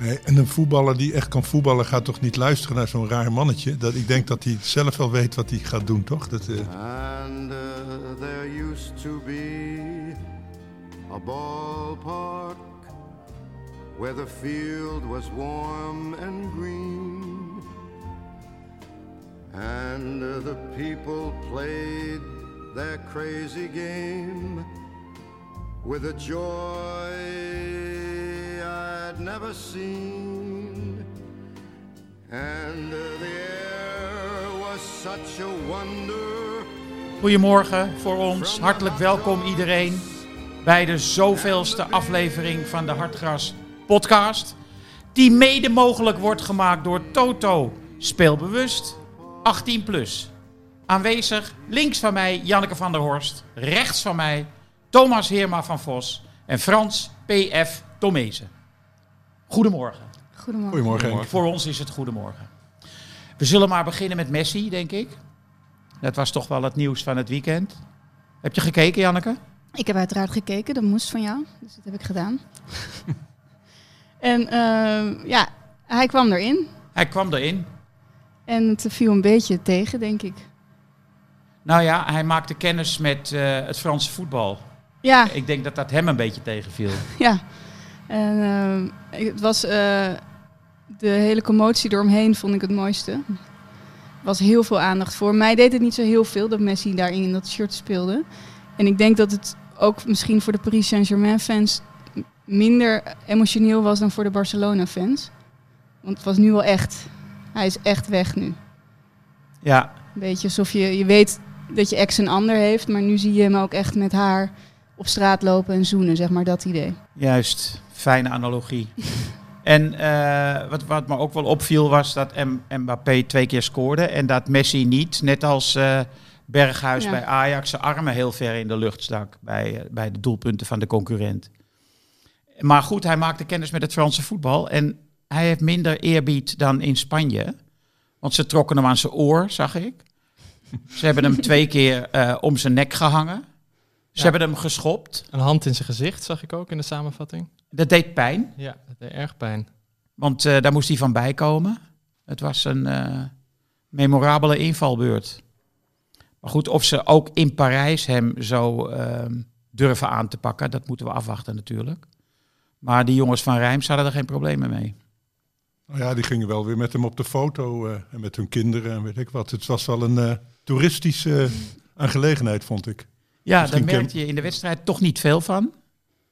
Nee, en een voetballer die echt kan voetballen gaat toch niet luisteren naar zo'n raar mannetje. Dat, ik denk dat hij zelf wel weet wat hij gaat doen, toch? Dat, uh... And uh, there used to be a ballpark where the field was warm and green. And uh, the people played their crazy game with a joy I'd never seen. And the air was such a wonder. Goedemorgen voor ons. Hartelijk welkom iedereen bij de zoveelste aflevering van de Hartgras podcast. Die mede mogelijk wordt gemaakt door Toto Speelbewust 18 plus. Aanwezig links van mij Janneke van der Horst, rechts van mij Thomas Heerma van Vos en Frans PF Tomezen. Goedemorgen. Goedemorgen. Goedemorgen. Voor ons is het goedemorgen. We zullen maar beginnen met Messi, denk ik. Dat was toch wel het nieuws van het weekend. Heb je gekeken, Janneke? Ik heb uiteraard gekeken, dat moest van jou, dus dat heb ik gedaan. en ehm, ja, hij kwam erin Hij kwam erin. en het viel een beetje tegen, denk ik. Nou ja, hij maakte kennis met eh, het Franse voetbal. Ja, Ik denk dat dat hem een beetje tegenviel. ja. En ik- het was eh, de hele commotie eromheen vond ik het mooiste. Er was heel veel aandacht voor. Mij deed het niet zo heel veel dat Messi daarin in dat shirt speelde. En ik denk dat het ook misschien voor de Paris Saint-Germain fans minder emotioneel was dan voor de Barcelona fans. Want het was nu wel echt. Hij is echt weg nu. Ja, Een beetje alsof je, je weet dat je ex een ander heeft, maar nu zie je hem ook echt met haar op straat lopen en zoenen, zeg maar dat idee. juist. Fijne analogie. en eh, wat, wat me ook wel opviel was dat M Mbappé twee keer scoorde en dat Messi niet, net als eh, Berghuis Ja. bij Ajax, zijn armen heel ver in de lucht stak bij, eh, bij de doelpunten van de concurrent. Maar goed, hij maakte kennis met het Franse voetbal en hij heeft minder eerbied dan in Spanje. Want ze trokken hem aan zijn oor, zag ik. Ze hebben hem twee keer om zijn nek gehangen. Ze Ja. hebben hem geschopt. Een hand in zijn gezicht zag ik ook in de samenvatting. Dat deed pijn, Ja, dat deed erg pijn. want eh, daar moest hij van bijkomen. Het was een eh, memorabele invalbeurt. Maar goed, of ze ook in Parijs hem zo ehm, durven aan te pakken, dat moeten we afwachten natuurlijk. Maar die jongens van Rijms hadden er geen problemen mee. Nou ja, die gingen wel weer met hem op de foto eh, en met hun kinderen en weet ik wat. Het was wel een eh, toeristische aangelegenheid, vond ik. Ja, Misschien daar merkte je in de wedstrijd toch niet veel van.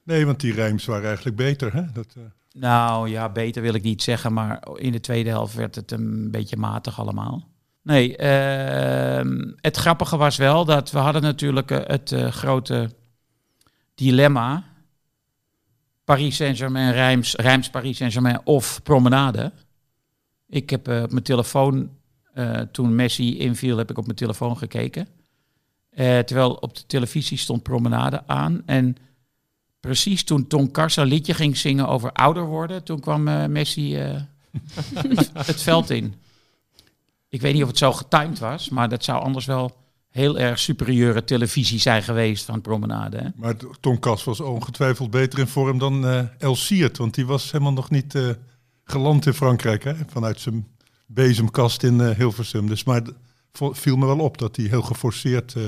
Nee, want die rijms waren eigenlijk beter. Hè? Dat, eh, Nou ja, beter wil ik niet zeggen, maar in de tweede helft werd het een beetje matig allemaal. Nee, ehm, het grappige was wel dat we hadden natuurlijk eh, het eh, grote dilemma. Paris Saint-Germain, Rijms, Rijms Paris Saint-Germain of Promenade. Ik heb op mijn telefoon, toen Messi inviel, heb ik op mijn telefoon gekeken. Eh, terwijl op de televisie stond Promenade aan. En precies toen Ton Kars een liedje ging zingen over ouder worden, toen kwam eh, Messi eh, het, veld in. Ik weet niet of het zo getimed was, maar dat zou anders wel heel erg superieure televisie zijn geweest van Promenade. Hè? maar Tom Kas was ongetwijfeld beter in vorm dan eh El Siert. Want die was helemaal nog niet eh, geland in Frankrijk. Hè? Vanuit zijn bezemkast in Hilversum. Dus maar viel me wel op dat hij heel geforceerd, eh,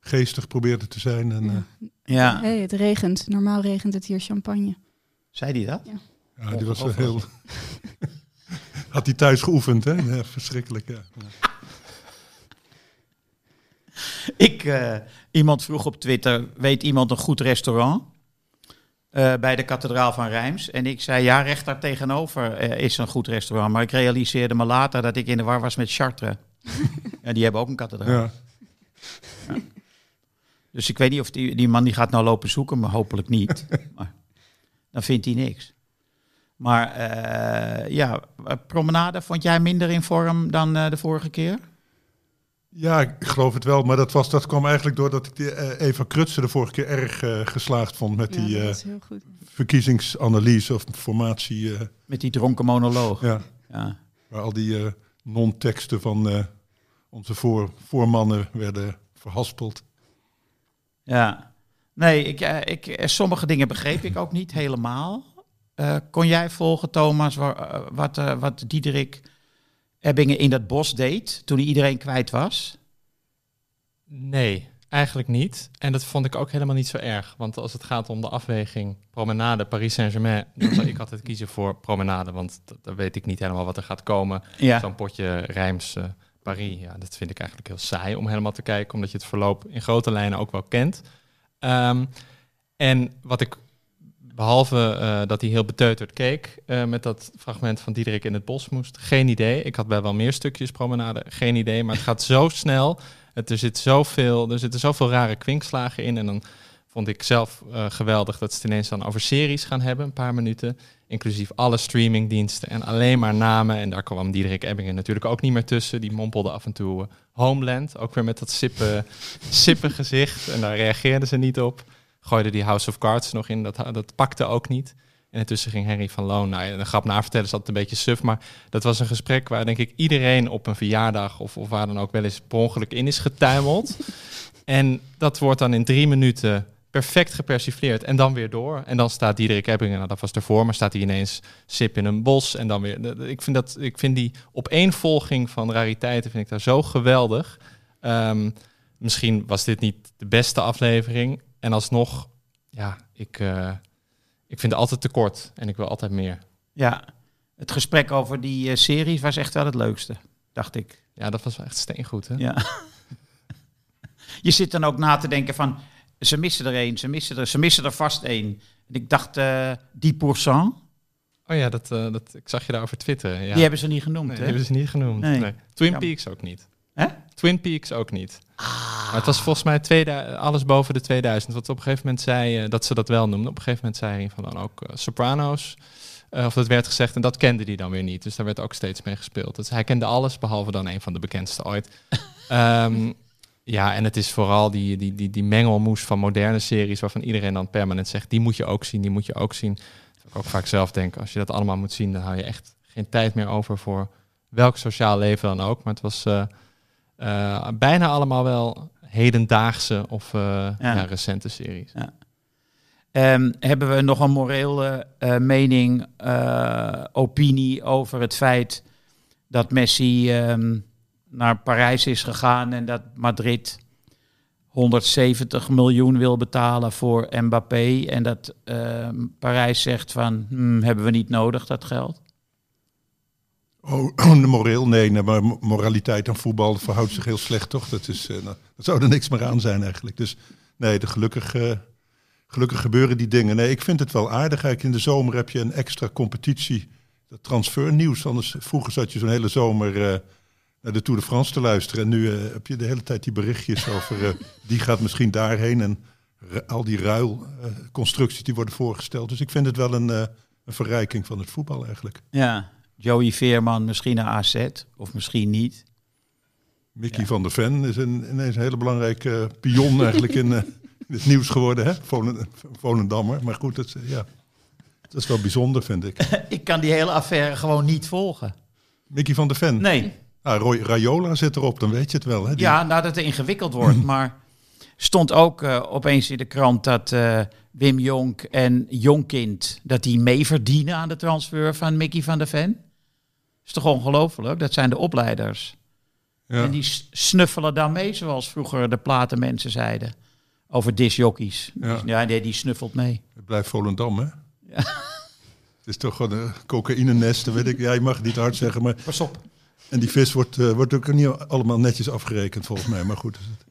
geestig probeerde te zijn. En, eh, Ja. Ja, Hey, het regent. Normaal regent het hier champagne. zei hij dat? Ja. Ja, die was wel heel... Had hij thuis geoefend, hè? Ja, verschrikkelijk, ja. Ik, eh, iemand vroeg op Twitter, weet iemand een goed restaurant? Eh, bij de kathedraal van Rijms. En ik zei, ja, recht daar tegenover eh, is een goed restaurant. Maar ik realiseerde me later dat ik in de war was met Chartres. ja, die hebben ook een kathedraal. ja. Dus ik weet niet of die, die man die gaat nou lopen zoeken, maar hopelijk niet. maar dan vindt hij niks. Maar eh, ja, eh, promenade, vond jij minder in vorm dan eh, de vorige keer? Ja, ik geloof het wel. Maar dat, was, dat kwam eigenlijk doordat ik die, eh, Eva Krutse de vorige keer erg eh, geslaagd vond met Ja, die eh, verkiezingsanalyse of formatie. eh, Met die dronken monoloog. ja, Ja. waar al die eh, non-teksten van eh, onze voor, voormannen werden verhaspeld. Ja, nee, ik, eh, ik, eh, sommige dingen begreep ik ook niet helemaal. Eh, kon jij volgen, Thomas, wa- wat, wat Diederik Ebbingen in dat bos deed toen hij iedereen kwijt was? Nee, eigenlijk niet. En dat vond ik ook helemaal niet zo erg. Want als het gaat om de afweging promenade Paris Saint-Germain, dan zou ik altijd kiezen voor promenade. Want dan weet ik niet helemaal wat er gaat komen. Ja, Zo'n potje Rijms eh, Paris, ja, dat vind ik eigenlijk heel saai om helemaal te kijken, omdat je het verloop in grote lijnen ook wel kent. Ehm, en wat ik, behalve eh, dat hij heel beteuterd keek eh, met dat fragment van Diederik in het bos moest, geen idee. Ik had bij wel meer stukjes promenade, geen idee, maar het gaat zo snel. Er, zit zoveel, er zitten zoveel rare kwinkslagen in en dan vond ik zelf eh, geweldig dat ze het ineens dan over series gaan hebben, een paar minuten. Inclusief alle streamingdiensten en alleen maar namen. En daar kwam Diederik Ebbingen natuurlijk ook niet meer tussen. Die mompelde af en toe eh, Homeland, ook weer met dat sippe, sippe gezicht. En daar reageerden ze niet op. Gooide die House of Cards nog in, dat, dat pakte ook niet. En intussen ging Henry van Loon, nou ja, de grap na vertellen is altijd een beetje suf, maar dat was een gesprek waar denk ik iedereen op een verjaardag of, of waar dan ook wel eens per ongeluk in is getuimeld. en dat wordt dan in drie minuten perfect gepersifleerd en dan weer door. En dan staat Diederik Ebbingen, nou, dat was ervoor, maar staat hij ineens sip in een bos en dan weer. Ik vind, dat, ik vind die opeenvolging van rariteiten vind ik daar zo geweldig. Ehm, misschien was dit niet de beste aflevering. En alsnog, ja, ik, eh, ik vind het altijd te kort en ik wil altijd meer. ja. Het gesprek over die eh, series was echt wel het leukste, dacht ik. Ja, dat was wel echt steengoed, hè? Ja. Je zit dan ook na te denken van, ze missen er één, ze missen er, ze missen er vast één. En ik dacht, eh die pourcent, Oh ja, dat, eh, dat, ik zag je daarover twitteren. Ja. die hebben ze niet genoemd. nee, hè? hebben ze niet genoemd. Nee. Nee. Twin Jammer. Peaks ook niet. Hè? Twin Peaks ook niet. Ah. Maar het was volgens mij 2000, alles boven de 2000. Wat op een gegeven moment zei, eh, dat ze dat wel noemden. Op een gegeven moment zei hij van dan ook eh, Sopranos. Eh, of dat werd gezegd en dat kende hij dan weer niet. Dus daar werd ook steeds mee gespeeld. Dus hij kende alles, behalve dan een van de bekendste ooit. Ehm, ja, en het is vooral die, die, die, die mengelmoes van moderne series... waarvan iedereen dan permanent zegt, die moet je ook zien, die moet je ook zien. Dat ik ook vaak zelf denk, als je dat allemaal moet zien... dan hou je echt geen tijd meer over voor welk sociaal leven dan ook. Maar het was eh, bijna allemaal wel hedendaagse of eh, ja. recente series. Ehm, hebben we nog een morele eh, mening, opinie over het feit dat Messi ehm, naar Parijs is gegaan en dat Madrid 170 miljoen wil betalen voor Mbappé en dat ehm, Parijs zegt van hmm, hebben we niet nodig dat geld? Oh, moreel? Nee, maar mo- moraliteit aan voetbal verhoudt zich heel slecht, toch? Dat, is, eh, nou, dat zou er niks meer aan zijn eigenlijk. Dus nee, de gelukkig, eh, gelukkig gebeuren die dingen. Nee, ik vind het wel aardig. Eigenlijk in de zomer heb je een extra competitie. Dat transfernieuws. Anders, vroeger zat je zo'n hele zomer eh, naar de Tour de France te luisteren. En nu eh, heb je de hele tijd die berichtjes over... eh, die gaat misschien daarheen. En al die ruilconstructies die worden voorgesteld. Dus ik vind het wel een, eh, een verrijking van het voetbal eigenlijk. Ja, Joey Veerman misschien naar AZ of misschien niet. Mickey Ja. van der Ven is een, ineens een hele belangrijke pion eigenlijk in, eh, in het nieuws geworden. Hè? Volendammer. Maar goed, dat, is, eh, ja, dat is wel bijzonder, vind ik. Ik kan die hele affaire gewoon niet volgen. Mickey van der Ven. Nee, Ah, Roy, Rayola zit erop, dan weet je het wel. Hè? Die- Ja, nou dat het ingewikkeld wordt. maar stond ook eh, opeens in de krant dat Wim Jonk en Jonkind... dat die mee verdienen aan de transfer van Mickey van der Ven. Is toch ongelooflijk? Dat zijn de opleiders. ja. En die snuffelen dan mee, zoals vroeger de platenmensen zeiden. Over disjockeys. Ja. Ja, nee, die snuffelt mee. Het blijft Volendam, hè? Het is toch gewoon een cocaïnenest, weet ik. Ja, je mag het niet hard zeggen, maar... Pas op. En die vis wordt, eh, wordt ook niet allemaal netjes afgerekend, volgens mij. Maar goed. is het.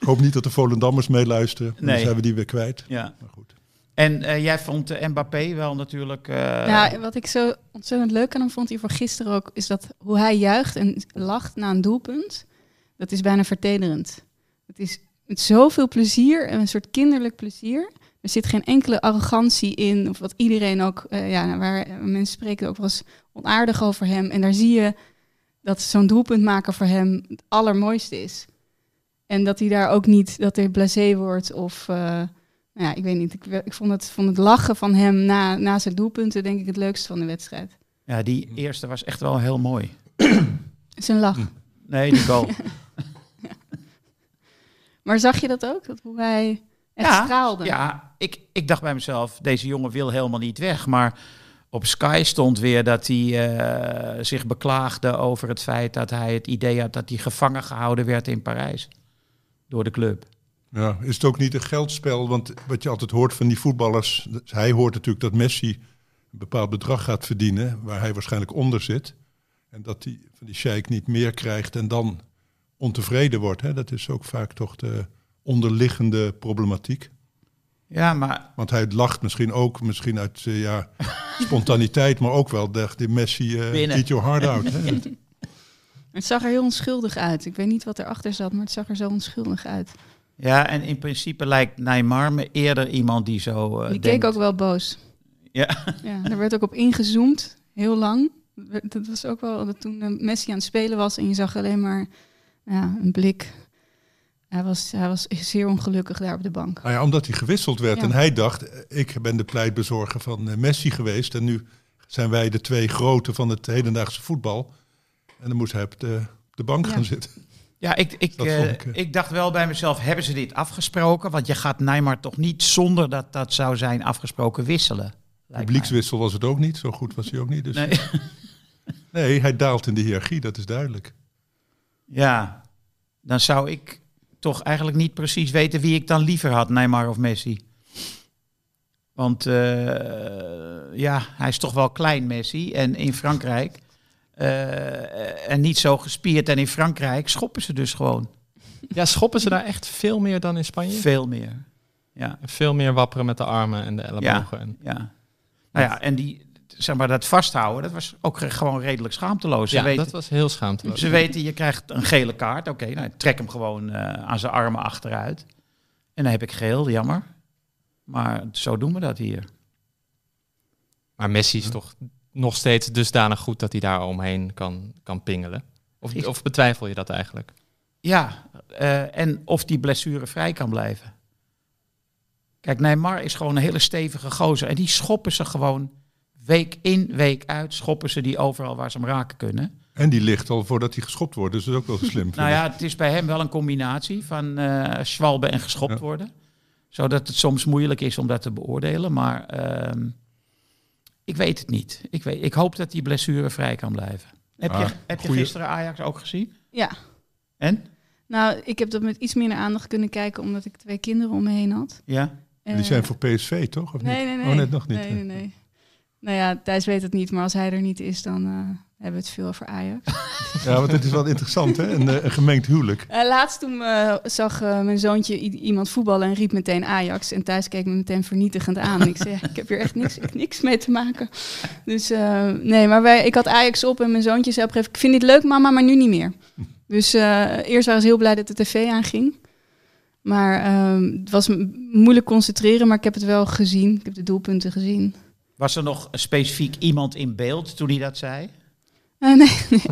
Ik hoop niet dat de Volendammers meeluisteren. Dan Nee. zijn we die weer kwijt. Ja. Maar goed. En eh, jij vond eh, Mbappé wel natuurlijk... eh, Ja, wat ik zo ontzettend leuk aan hem vond voor gisteren ook, is dat hoe hij juicht en lacht na een doelpunt, dat is bijna vertederend. Het is met zoveel plezier en een soort kinderlijk plezier. Er zit geen enkele arrogantie in, of wat iedereen ook, ja, nou, waar mensen spreken ook wel eens onaardig over hem. En daar zie je dat zo'n doelpunt maken voor hem het allermooiste is. En dat hij daar ook niet, dat hij blasé wordt of... nou ja, ik weet niet. Ik, ik vond, het, vond het lachen van hem na, na zijn doelpunten denk ik het leukste van de wedstrijd. ja, die eerste was echt wel heel mooi. Zijn lach. Nee, die goal. Maar zag je dat ook? Dat hoe hij echt straalde? Ja, ik, ik dacht bij mezelf, deze jongen wil helemaal niet weg. Maar op Sky stond weer dat hij eh, zich beklaagde over het feit dat hij het idee had dat hij gevangen gehouden werd in Parijs. Door de club. Ja, is het ook niet een geldspel? Want wat je altijd hoort van die voetballers... Hij hoort natuurlijk dat Messi een bepaald bedrag gaat verdienen... waar hij waarschijnlijk onder zit. En dat hij van die sheik niet meer krijgt en dan ontevreden wordt. Hè? Dat is ook vaak toch de onderliggende problematiek. Ja, maar Want hij lacht misschien ook, misschien uit eh, ja, spontaniteit... maar ook wel, dacht die Messi, Binnen. eat your heart out. Hè? Het zag er heel onschuldig uit. Ik weet niet wat erachter zat, maar het zag er zo onschuldig uit. Ja, en in principe lijkt Neymar me eerder iemand die zo. eh, Die denkt. keek ook wel boos. Ja. Ja, er werd ook op ingezoomd, heel lang. Dat was ook wel dat toen eh, Messi aan het spelen was en je zag alleen maar ja, een blik. Hij was, hij was zeer ongelukkig daar op de bank. Nou ja, omdat hij gewisseld werd. Ja. En hij dacht, eh, ik ben de pleitbezorger van Messi geweest. En nu zijn wij de twee grote van het hedendaagse voetbal. En dan moest hij op de, op de bank Ja. gaan zitten. Ja, ik, ik, eh, ik, eh. ik dacht wel bij mezelf, hebben ze dit afgesproken? Want je gaat Neymar toch niet zonder dat dat zou zijn afgesproken wisselen. Publiekswissel was het ook niet. Zo goed was hij ook niet. Dus nee. Nee. hij daalt in de hiërarchie, dat is duidelijk. Ja, dan zou ik toch eigenlijk niet precies weten wie ik dan liever had, Neymar of Messi. Want eh, ja, hij is toch wel klein, Messi. En in Frankrijk, eh, en niet zo gespierd. En in Frankrijk schoppen ze dus gewoon Ja, schoppen ze daar echt veel meer dan in Spanje? veel meer. Ja, Veel meer wapperen met de armen en de ellebogen. En... ja. Nou ja, en die, zeg maar, dat vasthouden, dat was ook gewoon redelijk schaamteloos. Ze Ja, weten, dat was heel schaamteloos. Ze weten, je krijgt een gele kaart. Oké, nou, trek hem gewoon eh, aan zijn armen achteruit. En dan heb ik geel, jammer. Maar zo doen we dat hier. Maar Messi is toch nog steeds dusdanig goed dat hij daar omheen kan, kan pingelen? Of, Ik- of betwijfel je dat eigenlijk? Ja, eh, en of die blessure vrij kan blijven. Kijk, Neymar is gewoon een hele stevige gozer. En die schoppen ze gewoon week in, week uit. Schoppen ze die overal waar ze hem raken kunnen. En die ligt al voordat hij geschopt wordt. Dus dat is ook wel slim. vind Nou ja, het is bij hem wel een combinatie van eh schwalben en geschopt Ja. worden. Zodat het soms moeilijk is om dat te beoordelen. Maar ehm, ik weet het niet. Ik, weet, ik hoop dat die blessure vrij kan blijven. Heb, Ah, je, heb je gisteren Ajax ook gezien? Ja, En? nou, ik heb dat met iets minder aandacht kunnen kijken omdat ik twee kinderen om me heen had. Ja? die Eh, zijn voor PSV, toch? Of Nee, niet? nee, nee. Oh, net nog niet. Nee, nee, nee. Nou ja, Thijs weet het niet, maar als hij er niet is, dan eh, hebben we het veel over Ajax. Ja, want het is wel interessant, hè? Een, eh, een gemengd huwelijk. Eh, laatst toen zag mijn zoontje iemand voetballen en riep meteen Ajax. En Thijs keek me meteen vernietigend aan. ik zei, ik heb hier echt niks, niks mee te maken. Dus nee, maar wij, ik had Ajax op en mijn zoontje zei op een ik vind dit leuk mama, maar nu niet meer. Dus eerst waren ze heel blij dat de tv aanging. Maar ehm, het was moeilijk concentreren, maar ik heb het wel gezien. Ik heb de doelpunten gezien. Was er nog specifiek iemand in beeld toen hij dat zei? Eh, nee,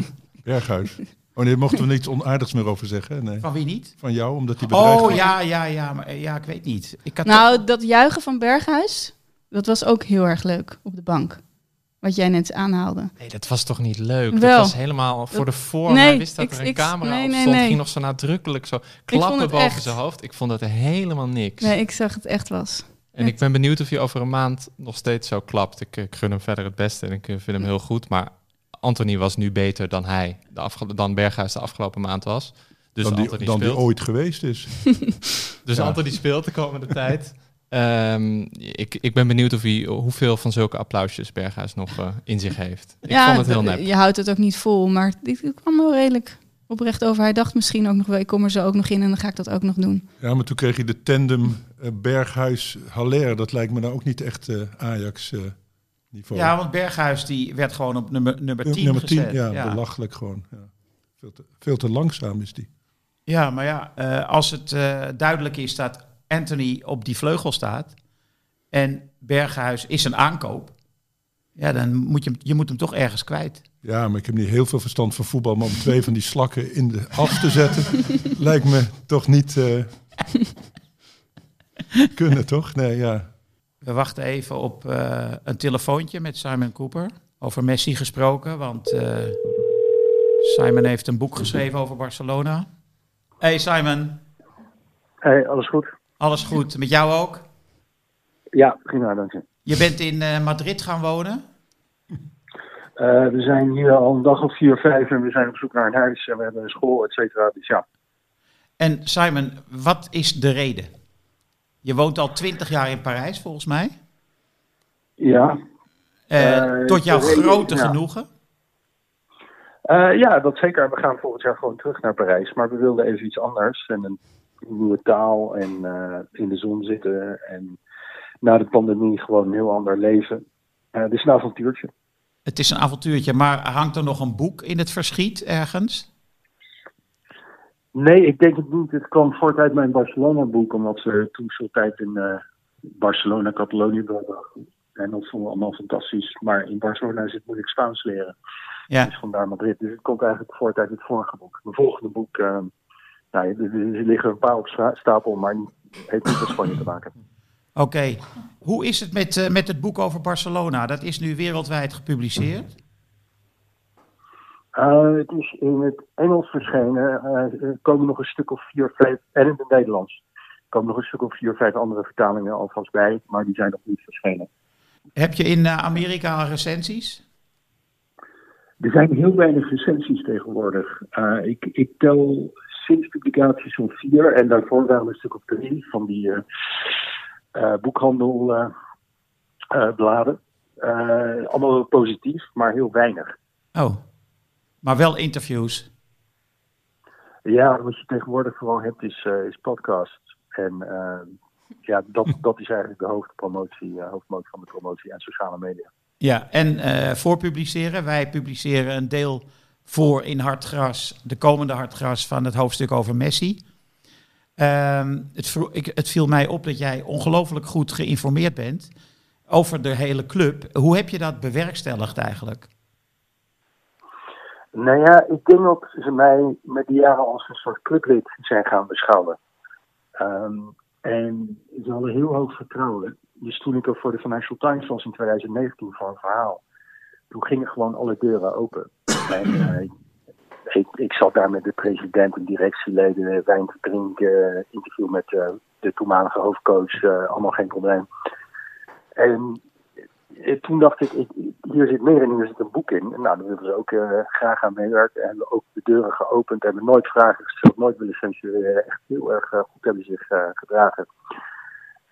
Berghuis. Oh nee, mochten we niks onaardigs meer over zeggen. Nee. Van wie niet? Van jou, omdat hij bedreigd Oh was. ja, ja, ja, maar, eh, ja, ik weet niet. Ik had Nou, dat juichen van Berghuis, dat was ook heel erg leuk op de bank. Wat jij net aanhaalde. Nee, dat was toch niet leuk? Wel. Dat was helemaal voor de vorm. Nee, Hij wist dat ik- er een ik- camera nee, op nee, stond. nee. Ging nog zo nadrukkelijk zo vond klappen het boven echt. zijn hoofd. Ik vond dat helemaal niks. Nee, ik zag het echt was. En ik ben benieuwd of hij over een maand nog steeds zo klapt. Ik, ik gun hem verder het beste en ik eh, vind hem heel goed. Maar Anthony was nu beter dan hij, de dan Berghuis de afgelopen maand was. Dus dan die, Anthony dan die ooit geweest is. Dus Ja. Anthony speelt de komende tijd. Ehm, ik, ik ben benieuwd of hij, hoeveel van zulke applausjes Berghuis nog eh, in zich heeft. Ik ja, vond het heel nep. je houdt het ook niet vol, maar ik kwam wel redelijk oprecht over. Hij dacht misschien ook nog wel, ik kom er zo ook nog in en dan ga ik dat ook nog doen. Ja, maar toen kreeg je de tandem eh, Berghuis-Haller. Dat lijkt me nou ook niet echt eh, Ajax-niveau. Ja, want Berghuis die werd gewoon op nummer, nummer 10 Nummer 10, gezet. ja, ja. belachelijk gewoon. Ja. Veel, te, veel te langzaam is die. Ja, maar ja, eh, als het eh, duidelijk is dat Anthony op die vleugel staat en Berghuis is een aankoop, ja, dan moet je, je moet hem toch ergens kwijt. Ja, maar ik heb niet heel veel verstand van voetbal. Maar om twee van die slakken in de as te zetten, lijkt me toch niet eh, kunnen, toch? Nee, ja. We wachten even op eh, een telefoontje met Simon Cooper. Over Messi gesproken, want eh, Simon heeft een boek geschreven over Barcelona. Hey Simon, Hey, alles goed? alles goed? Met jou ook? Ja, prima, dank je. Je bent in eh, Madrid gaan wonen? Eh, we zijn hier al een dag of vier, vijf en we zijn op zoek naar een huis en we hebben een school, et cetera. Dus ja, En Simon, wat is de reden? Je woont al twintig jaar in Parijs, volgens mij. ja. Eh, Eh, tot jouw reden, grote ja. genoegen. Ja, dat zeker. We gaan volgend jaar gewoon terug naar Parijs. Maar we wilden even iets anders en een nieuwe taal en in de zon zitten. En na de pandemie gewoon een heel ander leven. Dit is een avontuurtje. Het is een avontuurtje, maar hangt er nog een boek in het verschiet ergens? Nee, ik denk het niet. Het kwam voort uit mijn Barcelona-boek, omdat we toen veel tijd in eh, Barcelona, Catalonië doorbrachten. En dat vonden we allemaal fantastisch. Maar in Barcelona is het moeilijk Spaans leren. Ja, Dus vandaar Madrid. Dus het komt eigenlijk voort uit het vorige boek. Mijn volgende boek, eh, nou, er, liggen een paar op sta- stapel, maar het heeft niet met Spanje te maken. Oké. Hoe is het met, eh, met het boek over Barcelona? Dat is nu wereldwijd gepubliceerd. Eh, het is in het Engels verschenen. Eh, er komen nog een stuk of vier, vijf, en in het Nederlands. Er komen nog een stuk of vier, vijf andere vertalingen alvast bij, maar die zijn nog niet verschenen. Heb je in Amerika recensies? Er zijn heel weinig recensies tegenwoordig. Ik, ik tel sinds publicatie zo'n vier en daarvoor waren er een stuk of drie van die boekhandelbladen. Eh, allemaal wel positief, maar heel weinig. Oh, maar wel interviews. Ja, wat je tegenwoordig vooral hebt is, eh, is podcasts. En eh, ja, dat, dat is eigenlijk de hoofdpromotie, eh, hoofdmoot van de promotie en sociale media. Ja, en eh voor publiceren. Wij publiceren een deel voor in Hartgras, de komende Hartgras van het hoofdstuk over Messi. Ehm, het, ik, het viel mij op dat jij ongelooflijk goed geïnformeerd bent over de hele club. Hoe heb je dat bewerkstelligd eigenlijk? Nou ja, ik denk dat ze mij met de jaren als een soort clublid zijn gaan beschouwen. Ehm, en ze hadden heel hoog vertrouwen. Dus toen ik er voor de Financial Times was in 2019 voor een verhaal, toen gingen gewoon alle deuren open. En eh, ik, ik zat daar met de president en directieleden wijn te drinken, interview met eh, de toenmalige hoofdcoach, eh, allemaal geen probleem. En eh, toen dacht ik, hier zit meer en hier zit een boek in. Nou, daar wilden ze ook graag aan meewerken. En hebben ook de deuren geopend. Hebben nooit vragen gesteld, nooit willen censureren. Echt heel erg goed hebben zich gedragen.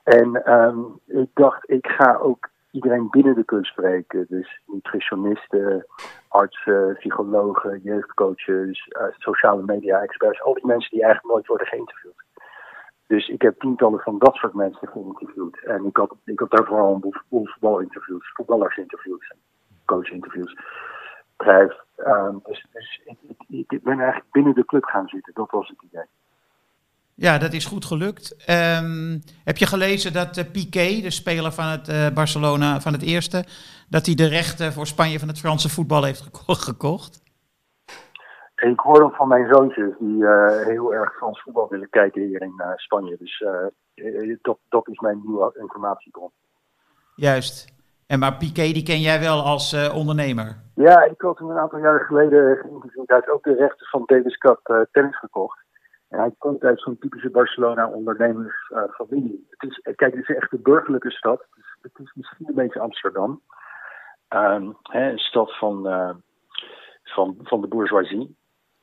En ehm, ik dacht, ik ga ook iedereen binnen de kunst spreken. Dus nutritionisten, artsen, psychologen, jeugdcoaches, eh, sociale media-experts. Al die mensen die eigenlijk nooit worden geïnterviewd. Dus ik heb tientallen van dat soort mensen geïnterviewd. En ik had, ik had daar vooral een boel, voetbalinterviews, voetballersinterviews, coachinterviews. Cruijff. Ehm, dus dus ik, ik, ik ben eigenlijk binnen de club gaan zitten. Dat was het idee. Ja, dat is goed gelukt. Ehm, heb je gelezen dat eh, Piqué, de speler van het eh, Barcelona, van het eerste, dat hij de rechten voor Spanje van het Franse voetbal heeft geko- gekocht? Ik hoor dan van mijn zoontjes die eh, heel erg Frans voetbal willen kijken hier in Spanje. Dus dat, dat is mijn nieuwe informatiebron. Juist. En maar Piqué, die ken jij wel als ondernemer. Ja, ik had hem een aantal jaren geleden ook de rechten van Davis Cup tennis gekocht. Hij komt uit zo'n typische Barcelona-ondernemersfamilie. het is, kijk, het is echt een burgerlijke stad. Het is, het is misschien een beetje Amsterdam. Ehm, hè, een stad van, eh, van, van de bourgeoisie.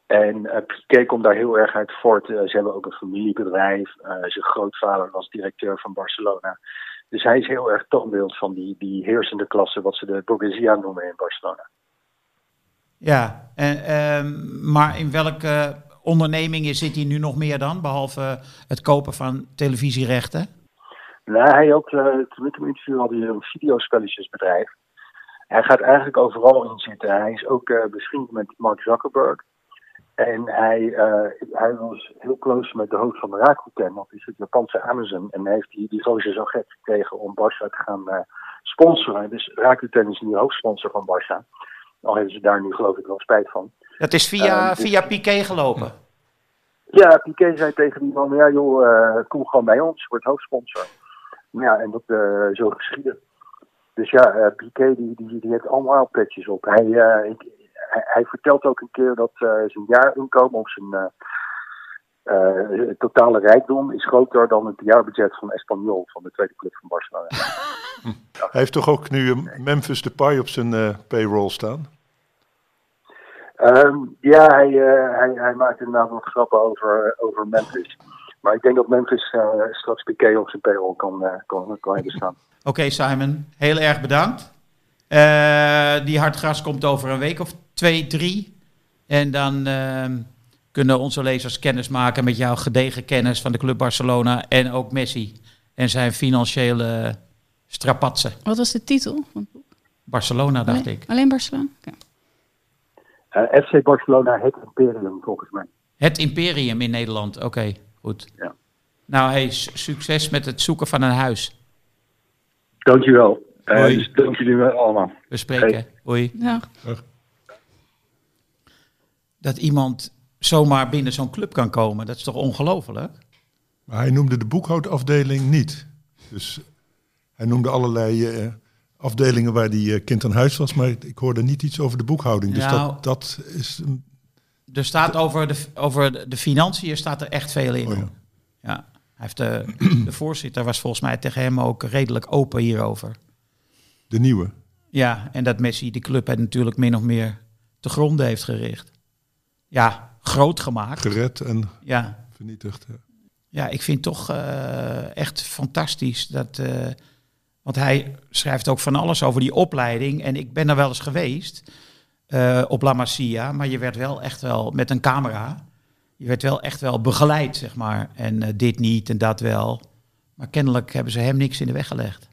En uh, Piqué komt daar heel erg uit voort. Ze hebben ook een familiebedrijf. Zijn grootvader was directeur van Barcelona. Dus hij is heel erg toonbeeld van die, die heersende klasse, wat ze de bourgeoisie noemen in Barcelona. Ja, en, ehm, maar in welke ondernemingen zit hij nu nog meer dan, behalve het kopen van televisierechten? Nou, hij ook, toen ik hem had hij een videospelletjesbedrijf. Hij gaat eigenlijk overal in zitten. Hij is ook uh, bevriend met Mark Zuckerberg. En hij, uh, hij was heel close met de hoofd van de Rakuten, dat is het Japanse Amazon. En heeft die, die gozer zo gek gekregen om Barça te gaan uh, sponsoren. Dus Rakuten is nu hoofdsponsor van Barça. Al hebben ze daar nu geloof ik wel spijt van. Dat is via, dus, via Piqué gelopen? Ja, Piqué zei tegen die man, ja joh, kom gewoon bij ons, word hoofdsponsor. Ja, en dat zo geschieden. Dus ja, uh, Piqué die, die, die heeft allemaal petjes op. Hij, uh, ik, hij, hij, vertelt ook een keer dat uh, zijn jaarinkomen of zijn totale rijkdom is groter dan het jaarbudget van Espanyol, van de tweede club van Barcelona. hij heeft toch ook nu Memphis Depay op zijn payroll staan? Um, ja, hij, hij, hij maakt inderdaad wat grappen over, over Memphis. Maar ik denk dat Memphis straks Piqué op zijn payroll kan, kan, kan hebben staan. Oké, okay, Simon, heel erg bedankt. Uh, die hartgras komt over een week of twee, drie. En dan uh, kunnen onze lezers kennis maken met jouw gedegen kennis van de Club Barcelona en ook Messi en zijn financiële strapatsen. Wat was de titel van het boek? Barcelona, dacht alleen, ik. Alleen Barcelona? Okay. Uh, FC Barcelona, het Imperium, volgens mij. Het Imperium in Nederland, oké, okay, goed. Ja. Nou, hey, succes met het zoeken van een huis. Dankjewel. Uh, dus dank jullie wel allemaal. We spreken. Hey. Hoi. Ja. Dat iemand zomaar binnen zo'n club kan komen, dat is toch ongelooflijk? Maar hij noemde de boekhoudafdeling niet. Dus hij noemde allerlei uh, afdelingen waar die uh, kind aan huis was, maar ik hoorde niet iets over de boekhouding. Dus nou, dat, dat is... Een... Er staat over de, over de financiën staat er echt veel in. Oh, ja. ja. Hij heeft de, de voorzitter was volgens mij tegen hem ook redelijk open hierover. De nieuwe? Ja, en dat Messi de club het natuurlijk min of meer te gronden heeft gericht. Ja, groot gemaakt. Gered en ja. vernietigd. Ja. ja, ik vind toch uh, echt fantastisch dat... Uh, want hij schrijft ook van alles over die opleiding. En ik ben er wel eens geweest uh, op La Masia. Maar je werd wel echt wel met een camera je werd wel echt wel begeleid, zeg maar. En uh, dit niet en dat wel. Maar kennelijk hebben ze hem niks in de weg gelegd.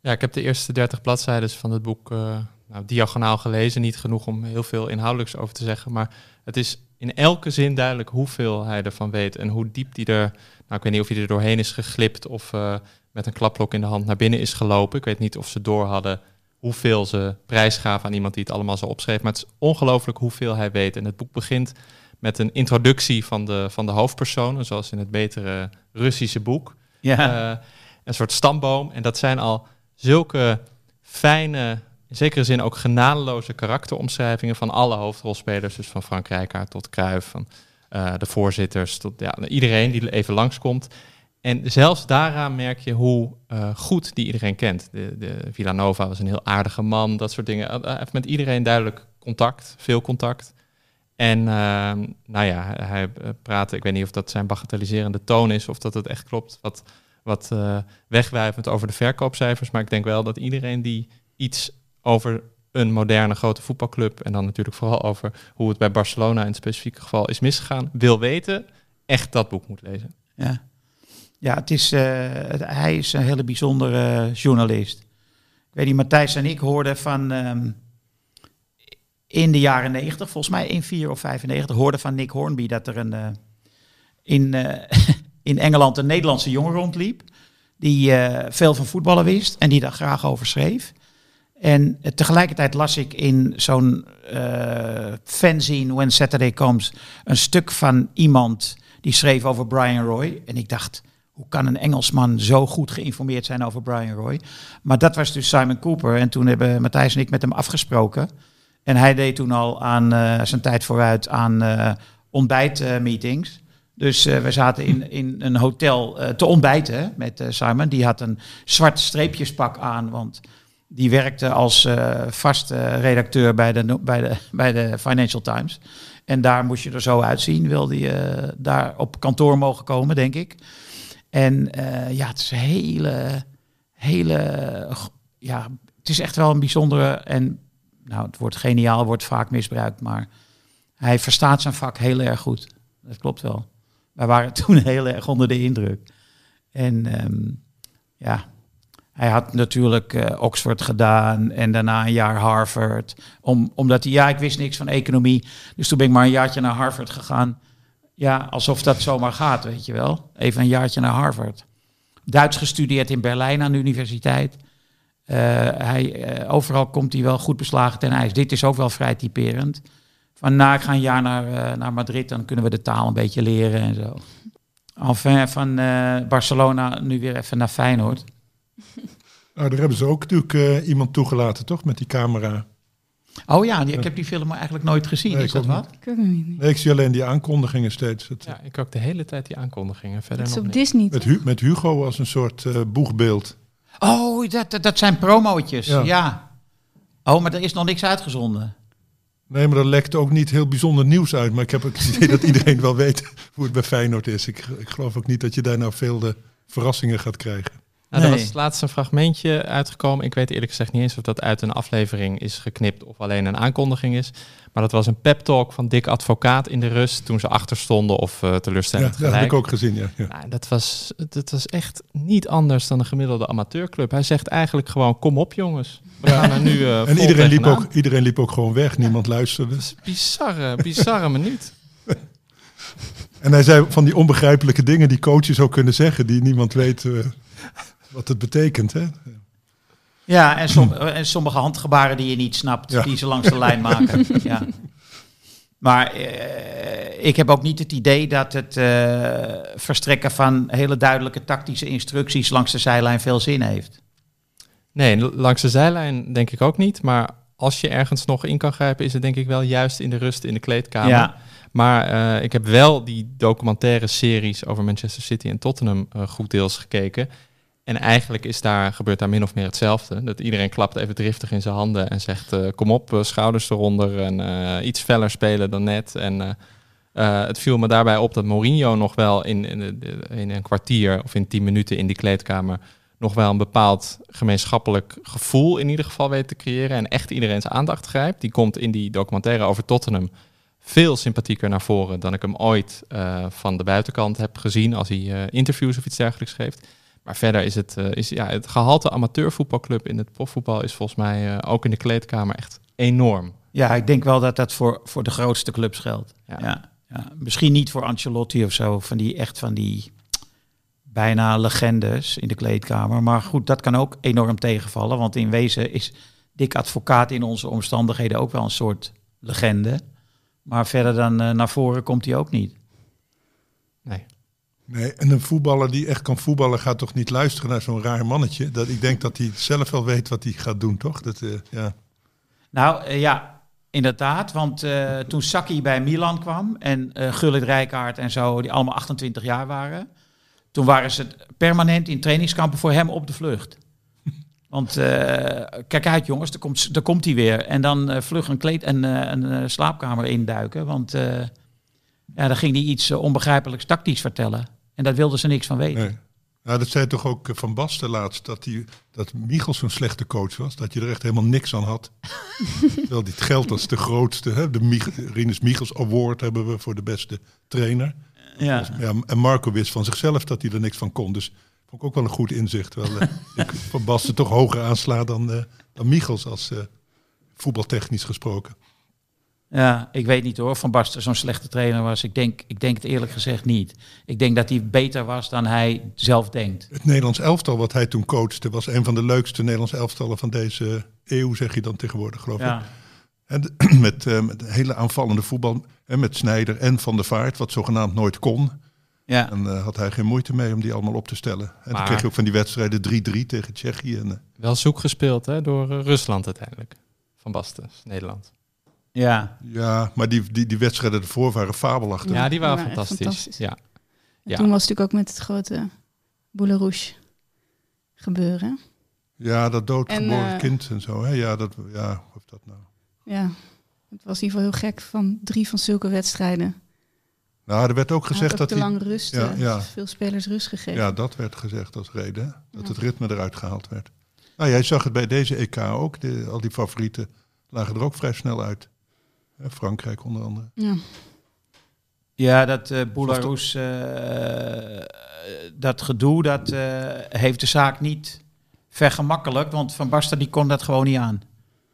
Ja, ik heb de eerste 30 bladzijden van het boek uh, nou, diagonaal gelezen. Niet genoeg om heel veel inhoudelijks over te zeggen. Maar het is in elke zin duidelijk hoeveel hij ervan weet. En hoe diep hij er. Nou, ik weet niet of hij er doorheen is geglipt. of met een klapblok in de hand naar binnen is gelopen. Ik weet niet of ze door hadden hoeveel ze prijs gaven aan iemand die het allemaal zo opschreef. Maar het is ongelooflijk hoeveel hij weet. En het boek begint met een introductie van de, van de hoofdpersonen, zoals in het betere Russische boek. Ja. Uh, een soort stamboom. En dat zijn al zulke fijne, in zekere zin ook genadeloze karakteromschrijvingen van alle hoofdrolspelers. Dus van Frank Rijkaard tot Kruijf, van uh, de voorzitters, tot ja, iedereen die even langskomt. En zelfs daaraan merk je hoe uh, goed die iedereen kent. De, de Villanova was een heel aardige man, dat soort dingen. Hij heeft met iedereen duidelijk contact, veel contact. En uh, nou ja, hij praatte, ik weet niet of dat zijn bagatelliserende toon is of dat het echt klopt, wat, wat uh, wegwijvend over de verkoopcijfers. Maar ik denk wel dat iedereen die iets over een moderne grote voetbalclub en dan natuurlijk vooral over hoe het bij Barcelona in het specifieke geval is misgegaan, wil weten, echt dat boek moet lezen. Ja, ja het is, uh, hij is een hele bijzondere journalist. Ik weet niet, Matthijs en ik hoorden van... Um, in de jaren 90, volgens mij in 4 of 95, hoorde van Nick Hornby dat er een, uh, in, uh, in Engeland een Nederlandse jongen rondliep. Die uh, veel van voetballen wist en die daar graag over schreef. En tegelijkertijd las ik in zo'n fanzine When Saturday Comes een stuk van iemand die schreef over Brian Roy. En ik dacht, hoe kan een Engelsman zo goed geïnformeerd zijn over Brian Roy? Maar dat was dus Simon Cooper. En toen hebben Matthijs en ik met hem afgesproken. En hij deed toen al aan uh, zijn tijd vooruit aan uh, ontbijtmeetings. dus uh, we zaten in, in een hotel te ontbijten met Simon. Die had een zwart streepjespak aan, want Die werkte als eh vaste redacteur bij de, bij, de, bij de Financial Times. En daar moest je er zo uitzien. Wilde je eh, daar op kantoor mogen komen, denk ik. En eh, ja, het is een hele, hele... Ja, het is echt wel een bijzondere... En nou, het woord geniaal wordt vaak misbruikt, maar hij verstaat zijn vak heel erg goed. Dat klopt wel. Wij waren toen heel erg onder de indruk. En ehm, ja, hij had natuurlijk eh, Oxford gedaan en daarna een jaar Harvard. Om, omdat hij, ja, ik wist niks van economie. Dus toen ben ik maar een jaartje naar Harvard gegaan. Ja, alsof dat zomaar gaat, weet je wel. Even een jaartje naar Harvard. Duits gestudeerd in Berlijn aan de universiteit. Eh, hij, eh, overal komt hij wel goed beslagen ten ijs. Dit is ook wel vrij typerend. Van nou, ik ga een jaar naar, eh, naar Madrid, dan kunnen we de taal een beetje leren en zo. Enfin, van Barcelona nu weer even naar Feyenoord. Nou, daar hebben ze ook natuurlijk iemand toegelaten, toch? Met die camera. Oh ja, ik heb die film eigenlijk nooit gezien. Nee, is ik dat wat? Ik niet. Nee, ik zie alleen die aankondigingen steeds. Het, Ja, ik ook de hele tijd die aankondigingen. Verder Dat is nog op niet. Disney. met, toch? Hu- met Hugo als een soort eh, boegbeeld. Oh, dat, dat, dat zijn promootjes. Ja. Ja. Oh, maar er is nog niks uitgezonden. Nee, maar er lekt ook niet heel bijzonder nieuws uit. Maar ik heb ook het idee dat iedereen wel weet hoe het bij Feyenoord is. Ik, ik geloof ook niet dat je daar nou veel de verrassingen gaat krijgen. Nou, er was laatst een fragmentje uitgekomen. Ik weet eerlijk gezegd niet eens of dat uit een aflevering is geknipt of alleen een aankondiging is. Maar dat was een pep talk van Dick Advocaat in de rust toen ze achter stonden of Ja, teleurstellend dat heb ik ook gezien, ja. ja. Nou, dat, was, dat was echt niet anders dan een gemiddelde amateurclub. Hij zegt eigenlijk gewoon, kom op jongens. We gaan er nu eh En iedereen liep, ook, iedereen liep ook gewoon weg. Niemand luisterde. Dat is een bizarre, bizarre minuut. En hij zei van die onbegrijpelijke dingen die coaches ook kunnen zeggen. Die niemand weet eh, wat het betekent. Hè? Ja, en, som- en sommige handgebaren die je niet snapt, Ja. die ze langs de lijn maken. ja. Maar eh, ik heb ook niet het idee dat het eh, verstrekken van hele duidelijke tactische instructies langs de zijlijn veel zin heeft. Nee, langs de zijlijn denk ik ook niet. Maar als je ergens nog in kan grijpen, is het denk ik wel juist in de rust in de kleedkamer. Ja, Maar eh, ik heb wel die documentaire series over Manchester City en Tottenham eh, goed deels gekeken. En eigenlijk is daar, gebeurt daar min of meer hetzelfde. Dat iedereen klapt even driftig in zijn handen en zegt... eh, kom op, eh, schouders eronder en eh, iets feller spelen dan net. En het viel me daarbij op dat Mourinho nog wel in, in, in een kwartier of in tien minuten in die kleedkamer... nog wel een bepaald gemeenschappelijk gevoel in ieder geval weet te creëren... en echt iedereen's aandacht grijpt. Die komt in die documentaire over Tottenham veel sympathieker naar voren dan ik hem ooit van de buitenkant heb gezien als hij interviews of iets dergelijks geeft. Maar verder is het, eh, is, ja, het gehalte amateurvoetbalclub in het profvoetbal is volgens mij eh, ook in de kleedkamer echt enorm. ja ik denk wel dat dat voor, voor de grootste clubs geldt. Ja. Ja. Ja, Misschien niet voor Ancelotti of zo, van die echt van die bijna legendes in de kleedkamer. Maar goed, dat kan ook enorm tegenvallen. Want in wezen is Dick Advocaat in onze omstandigheden ook wel een soort legende. Maar verder dan eh, naar voren komt hij ook niet. Nee. Nee, en een voetballer die echt kan voetballen gaat toch niet luisteren naar zo'n raar mannetje. Dat, ik denk dat hij zelf wel weet wat hij gaat doen, toch? Dat, eh, ja. Nou eh, ja, inderdaad. Want eh, toen Saki bij Milan kwam en Gullit Rijkaard en zo, die allemaal 28 jaar waren. Toen waren ze permanent in trainingskampen voor hem op de vlucht. Want kijk uit jongens, daar komt, daar komt hij weer. En dan vlug een, kleed, en, een slaapkamer induiken. Want ja, dan ging hij iets onbegrijpelijks tactisch vertellen. En daar wilden ze niks van weten. Nee. Nou, dat zei toch ook eh, Van Basten laatst, dat, die, dat Michels zo'n slechte coach was. Dat je er echt helemaal niks aan had. Terwijl dit geldt als de grootste. Hè? De Mich Rinus Michels Award hebben we voor de beste trainer. Ja. Ja, en Marco wist van zichzelf dat hij er niks van kon. Dus vond ik ook wel een goed inzicht. Terwijl eh, ik Van Basten toch hoger aansla dan, eh, dan Michels als voetbaltechnisch gesproken. Ja, ik weet niet hoor, of Van Basten zo'n slechte trainer was. Ik denk, ik denk het eerlijk gezegd niet. Ik denk dat hij beter was dan hij zelf denkt. Het Nederlands elftal wat hij toen coachte was een van de leukste Nederlands elftallen van deze eeuw, zeg je dan tegenwoordig, geloof ik. Ja, En de- met, eh, met hele aanvallende voetbal. En met Snijder en Van der Vaart, wat zogenaamd nooit kon. ja. En eh, had hij geen moeite mee om die allemaal op te stellen. En dan kreeg je ook van die wedstrijden 3-3 tegen Tsjechië. En, eh, Wel zoek gespeeld hè, door Rusland uiteindelijk. Van Basten, Nederland. Ja. ja, maar die, die, die wedstrijden ervoor waren fabelachtig. Ja, die waren fantastisch. fantastisch. Ja. En Ja. Toen was het natuurlijk ook met het grote Boule Rouge gebeuren. Ja, dat doodgeboren En, eh, kind en zo. Hè? Ja, dat, ja, of dat nou. Ja, het was in ieder geval heel gek van drie van zulke wedstrijden. Nou, er werd ook gezegd ook dat te hij... lang rust, Ja, eh, ja. veel spelers rust gegeven. Ja, dat werd gezegd als reden. hè? Dat Ja. het ritme eruit gehaald werd. Nou, jij zag het bij deze EK ook. De, al die favorieten lagen er ook vrij snel uit. Hè, Frankrijk onder andere. Ja. Ja, dat eh Belarus, eh, dat gedoe, dat eh, heeft de zaak niet vergemakkelijkt. Want Van Basten die kon dat gewoon niet aan.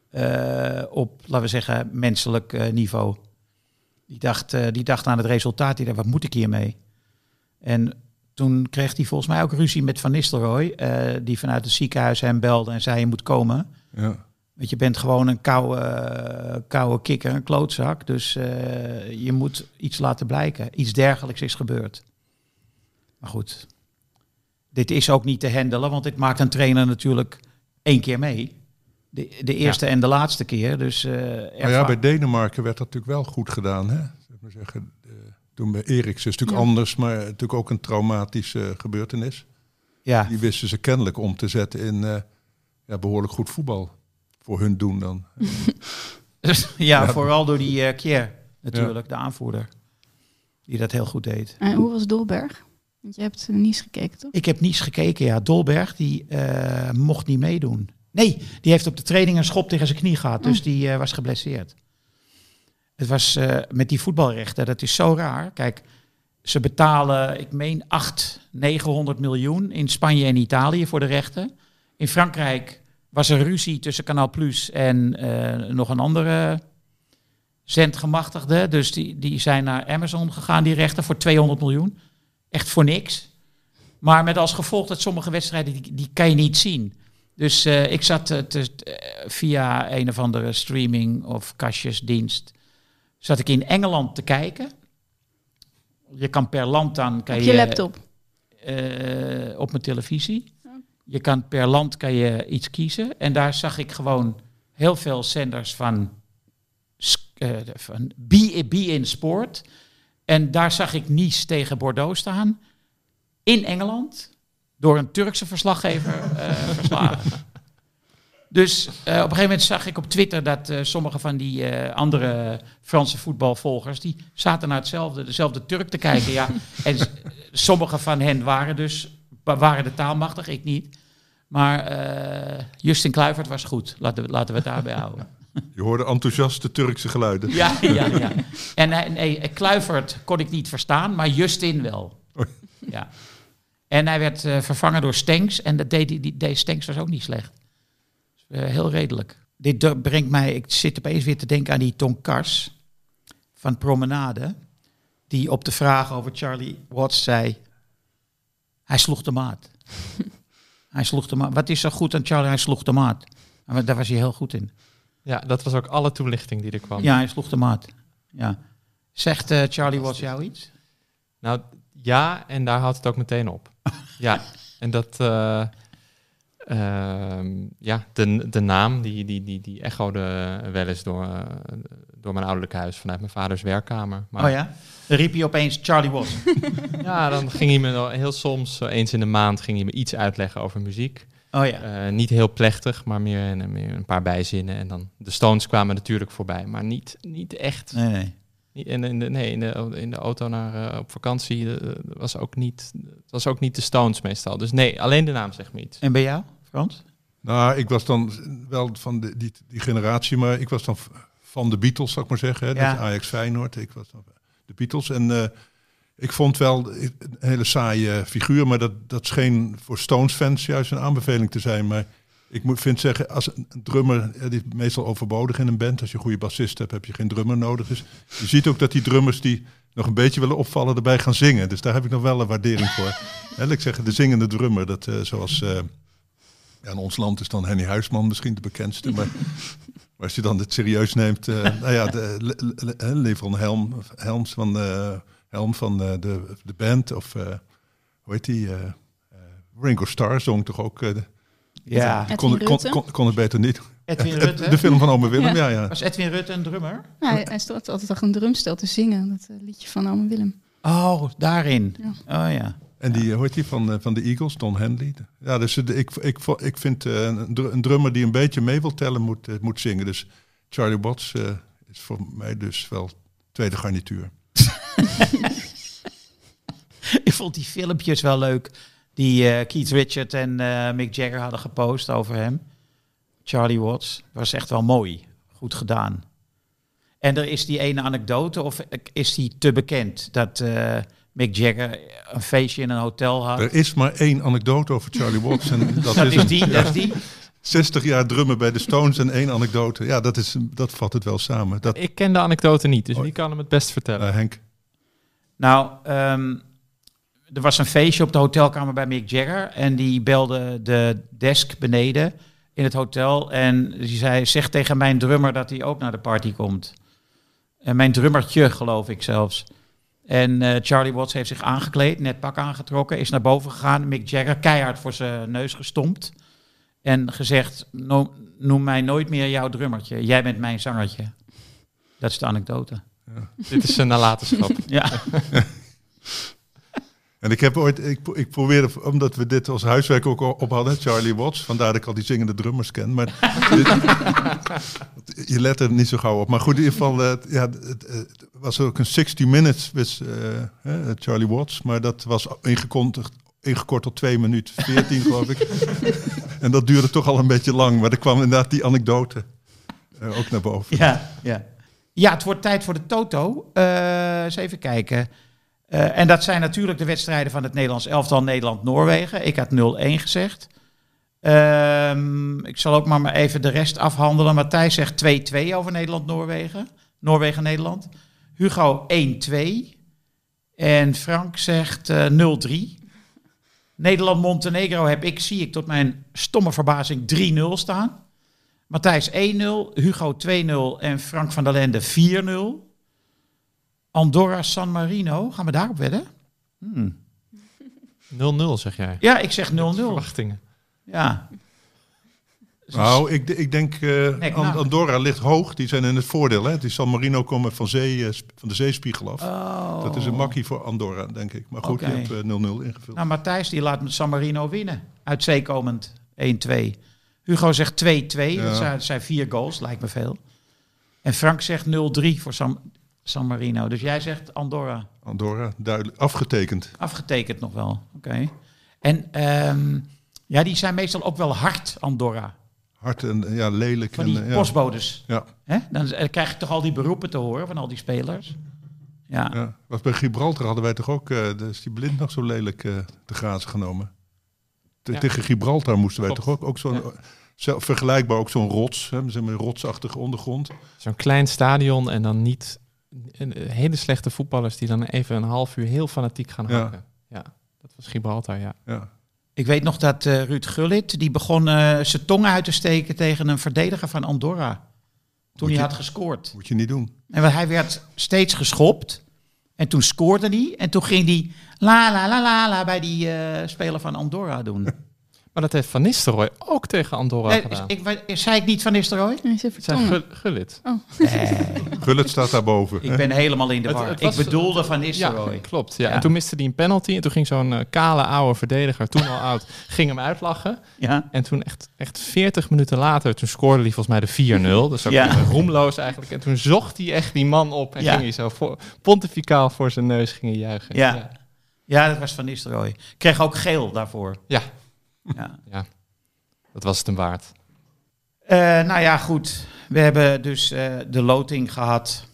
Eh, op, laten we zeggen, menselijk eh, niveau. Die dacht, eh, die dacht aan het resultaat. Die dacht, wat moet ik hiermee? En toen kreeg hij volgens mij ook ruzie met Van Nistelrooy. eh, die vanuit het ziekenhuis hem belde en zei, je moet komen. Ja. Want je bent gewoon een koude, eh, koude kikker, een klootzak. Dus eh, je moet iets laten blijken. Iets dergelijks is gebeurd. Maar goed, dit is ook niet te handelen, want dit maakt een trainer natuurlijk één keer mee. De, de eerste en de laatste keer. Dus, eh, Maar ja, bij Denemarken werd dat natuurlijk wel goed gedaan. Hè? Zeg maar zeggen, eh, toen bij Eriksen is het natuurlijk Ja. anders, maar natuurlijk ook een traumatische gebeurtenis. ja. Die wisten ze kennelijk om te zetten in eh, ja, behoorlijk goed voetbal. Voor hun doen dan. ja, Ja. vooral door die uh, Kier natuurlijk, de aanvoerder. Die dat heel goed deed. En hoe was Dolberg? Want je hebt uh, Nice gekeken, toch? Ik heb niets gekeken, ja. Dolberg, die eh, mocht niet meedoen. Nee, die heeft op de training een schop tegen zijn knie gehad. Dus die eh, was geblesseerd. Het was eh, met die voetbalrechten, dat is zo raar. Kijk, ze betalen, ik meen, 8, 900 miljoen in Spanje en Italië voor de rechten. In Frankrijk was er ruzie tussen Canal Plus en eh, nog een andere zendgemachtigde. Dus die, die zijn naar Amazon gegaan, die rechten, voor 200 miljoen. Echt voor niks. Maar met als gevolg dat sommige wedstrijden, die, die kan je niet zien. Dus eh, ik zat eh, te, via een of andere streaming of kastjesdienst, zat ik in Engeland te kijken. Je kan per land dan... Kan Op je laptop. eh, op mijn televisie. Je kan per land kan je iets kiezen. En daar zag ik gewoon heel veel zenders van, eh, van Be, Be in Sport. En daar zag ik Nice tegen Bordeaux staan. In Engeland. Door een Turkse verslaggever verslagen. Dus eh, op een gegeven moment zag ik op Twitter dat sommige van die andere Franse voetbalvolgers, die zaten naar hetzelfde, dezelfde Turk te kijken. ja. En sommige van hen waren dus waren de taalmachtig, ik niet. Maar eh, Justin Kluivert was goed. Laten we, laten we het daarbij houden. Je hoorde enthousiaste Turkse geluiden. Ja, ja, ja. En hij- nee, Kluivert kon ik niet verstaan, maar Justin wel. Oei. Ja. En hij werd eh, vervangen door Stenks. En dat deed, die, die, deed Stenks was ook niet slecht. Dus, eh, heel redelijk. Dit brengt mij, ik zit opeens weer te denken aan die Ton Kars van Promenade. Die op de vraag over Charlie Watts zei, hij sloeg de maat. hij sloeg de maat. Wat is zo goed aan Charlie? Hij sloeg de maat. Maar daar was hij heel goed in. Ja, dat was ook alle toelichting die er kwam. Ja, hij sloeg de maat. Ja. Zegt eh, Charlie Watts jou iets? Nou ja, en daar houdt het ook meteen op. ja, en dat, eh, ehm, ja, de, de naam die, die, die, die echode wel eens door, door mijn ouderlijk huis vanuit mijn vaders werkkamer. Maar oh ja? Riep hij opeens Charlie Watts. ja, dan ging hij me wel heel soms, zo eens in de maand, ging hij me iets uitleggen over muziek. Oh ja. Eh, niet heel plechtig, maar meer, een- meer een paar bijzinnen. En dan de Stones kwamen natuurlijk voorbij, maar niet, niet echt. Nee, nee. Niet- En in de, nee, in de, in de auto naar, eh, op vakantie eh, was ook niet, het was ook niet de Stones meestal. Dus nee, alleen de naam zegt me iets. En bij jou, Frans? Nou, ik was dan wel van de, die, die generatie, maar ik was dan van de Beatles, zou ik maar zeggen. Hè? Ja. Is Ajax Feyenoord. Ik was dan de Beatles. En eh, ik vond wel een hele saaie figuur, maar dat, dat scheen voor Stones-fans juist een aanbeveling te zijn. Maar ik moet, vind zeggen, als een drummer, die is meestal overbodig in een band. Als je een goede bassist hebt, heb je geen drummer nodig. Dus je ziet ook dat die drummers die nog een beetje willen opvallen, erbij gaan zingen. Dus daar heb ik nog wel een waardering voor. Hè, laat ik zeggen, de zingende drummer, dat eh, zoals... eh, ja, in ons land is dan Henny Huisman misschien de bekendste. Maar, maar als je dan het serieus neemt. eh, nou ja, de Le- Le- Le- Levron Helm, Helms van, eh, Helm van eh, de, de band. Of eh, hoe heet die? eh, eh, Ringo Starr zong toch ook. eh, de- Ja. Edwin kon, kon, Rutte? kon, kon het beter niet. Edwin Rutte. De film van Ome Willem, ja. ja. Was Edwin Rutte een drummer? Ja, hij, hij stond altijd achter een drumstel te zingen, dat liedje van Ome Willem. Oh, daarin. Ja. Oh ja. En die, hoort die van, eh, van de Eagles, Don Henley. Ja, dus eh, ik, ik, ik vind eh, een, dr- een drummer die een beetje mee wil tellen moet, eh, moet zingen. Dus Charlie Watts eh, is voor mij dus wel tweede garnituur. Ik vond die filmpjes wel leuk die eh, Keith Richard en eh, Mick Jagger hadden gepost over hem. Charlie Watts. Was echt wel mooi. Goed gedaan. En er is die ene anekdote, of is die te bekend, dat eh, Mick Jagger een feestje in een hotel had. Er is maar één anekdote over Charlie Watts. En dat, dat is, is een- die, dat is die. 60 jaar drummen bij de Stones en één anekdote. Ja, dat, is, dat vat het wel samen. Dat, Ik ken de anekdote niet, dus Oh. wie kan hem het best vertellen? eh, Henk, Nou, ehm, er was een feestje op de hotelkamer bij Mick Jagger. En die belde de desk beneden in het hotel. En die zei, zeg tegen mijn drummer dat hij ook naar de party komt. En mijn drummertje, geloof ik zelfs. En eh, Charlie Watts heeft zich aangekleed, net pak aangetrokken, is naar boven gegaan. Mick Jagger keihard voor zijn neus gestompt. En gezegd, "No- noem mij nooit meer jouw drummertje. Jij bent mijn zangertje. Dat is de anekdote. Dit is een nalatenschap. Ja. En ik heb ooit, ik, ik probeerde, omdat we dit als huiswerk ook op hadden, Charlie Watts, vandaar dat ik al die zingende drummers ken. Maar dit- je let er niet zo gauw op. Maar goed, in ieder geval, eh, ja, het, het was ook een 60 minutes with eh, Charlie Watts, maar dat was ingekondigd, ingekort tot 2 minuten 14 geloof ik. en dat duurde toch al een beetje lang, maar er kwam inderdaad die anekdote eh, ook naar boven. Ja, ja. ja, het wordt tijd voor de Toto. Eh eens even kijken. Eh, en dat zijn natuurlijk de wedstrijden van het Nederlands elftal Nederland-Noorwegen. Ik had 0-1 gezegd. Ehm, ik zal ook maar, maar even de rest afhandelen. Matthijs zegt 2-2 over Nederland-Noorwegen. Noorwegen-Nederland. Hugo 1-2. En Frank zegt eh 0-3. Nederland-Montenegro heb ik, zie ik tot mijn stomme verbazing 3-0 staan. Matthijs 1-0, Hugo 2-0 en Frank van der Lende 4-0. Andorra San Marino, gaan we daarop wedden? Hmm. 0-0 zeg jij. Ja, ik zeg 0-0. Verwachtingen. Ja. Nou, ik, ik denk, eh, nou. Andorra ligt hoog. Die zijn in het voordeel. Hè? Die San Marino komen van, zee, eh, van de zeespiegel af. Oh. Dat is een makkie voor Andorra, denk ik. Maar goed, Oké. je hebt eh, 0-0 ingevuld. Nou, Matthijs die laat met San Marino winnen. Uit zee komend 1-2. Hugo zegt 2-2. Ja. Dat, zijn, dat zijn vier goals, lijkt me veel. En Frank zegt 0-3 voor San, San Marino. Dus jij zegt Andorra. Andorra, duidelijk. Afgetekend. Afgetekend nog wel. Oké. En ehm, ja, die zijn meestal ook wel hard, Andorra. Hard en ja, lelijk. Van en, die eh, ja. postbodes. Ja, Hè? Dan krijg je toch al die beroepen te horen van al die spelers. Ja. ja. Was bij Gibraltar hadden wij toch ook, eh dus die blind nog zo lelijk eh te grazen genomen. Ja. Tegen Gibraltar moesten wij Klopt. toch ook, ook zo'n, zo- vergelijkbaar ook zo'n rots, hè, zeg maar, een rotsachtige ondergrond. Zo'n klein stadion en dan niet hele slechte voetballers die dan even een half uur heel fanatiek gaan hakken. Ja, dat was Gibraltar, ja. Ja. Ik weet nog dat eh, Ruud Gullit, die begon eh, zijn tong uit te steken tegen een verdediger van Andorra. Toen Moet hij je- had gescoord. Moet je niet doen. En hij werd steeds geschopt. En toen scoorde hij. En toen ging hij la la la la la bij die eh, speler van Andorra doen. Maar dat heeft Van Nistelrooy ook tegen Andorra Nee, gedaan. ik, ik, zei ik niet van Nistelrooy? Even Het zijn tongen. Gul- Gullit. Gullit staat daarboven. Ik ben helemaal in de war. het was- ik bedoelde van Ja, Nistelrooy. klopt. Ja. Ja. En toen miste hij een penalty. En toen ging zo'n eh, kale oude verdediger, toen al oud, ging hem uitlachen. Ja. En toen echt, echt 40 minuten later, toen scoorde hij volgens mij de 4-0. Dus ook Ja. roemloos eigenlijk. En toen zocht hij echt die man op en Ja. ging hij zo voor, pontificaal voor zijn neus ging hij juichen. Ja. ja. ja, dat was van Nistelrooy. Kreeg ook geel daarvoor. Ja, Ja. dat was het hem waard. Eh, nou ja, goed. We hebben dus eh, de loting gehad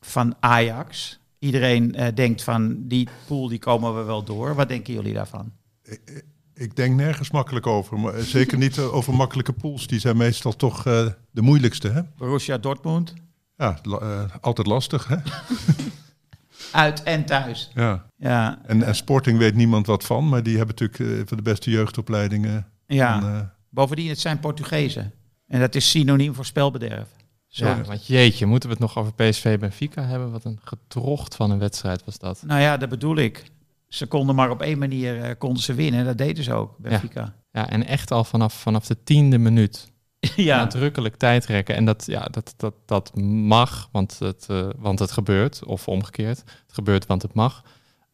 van Ajax. Iedereen eh, denkt van die pool die komen we wel door. Wat denken jullie daarvan? Ik denk nergens makkelijk over. Maar zeker niet over makkelijke pools. Die zijn meestal toch eh, de moeilijkste. Hè? Borussia Dortmund, Ja, eh, altijd lastig. Hè? uit en thuis. Ja. Ja, En, en Sporting weet niemand wat van. Maar die hebben natuurlijk eh, van de beste jeugdopleidingen. ja. En, eh, bovendien het zijn Portugezen. En dat is synoniem voor spelbederf. Zo. Ja, want jeetje, moeten we het nog over PSV Benfica hebben? Wat een gedrocht van een wedstrijd was dat. Nou ja, dat bedoel ik. Ze konden maar op één manier eh, konden ze winnen. Dat deden ze ook, Benfica. Ja, en echt al vanaf, vanaf de tiende minuut Ja, nadrukkelijk tijdrekken. En dat, ja, dat, dat, dat mag, want het, eh, want het gebeurt. Of omgekeerd, het gebeurt, want het mag.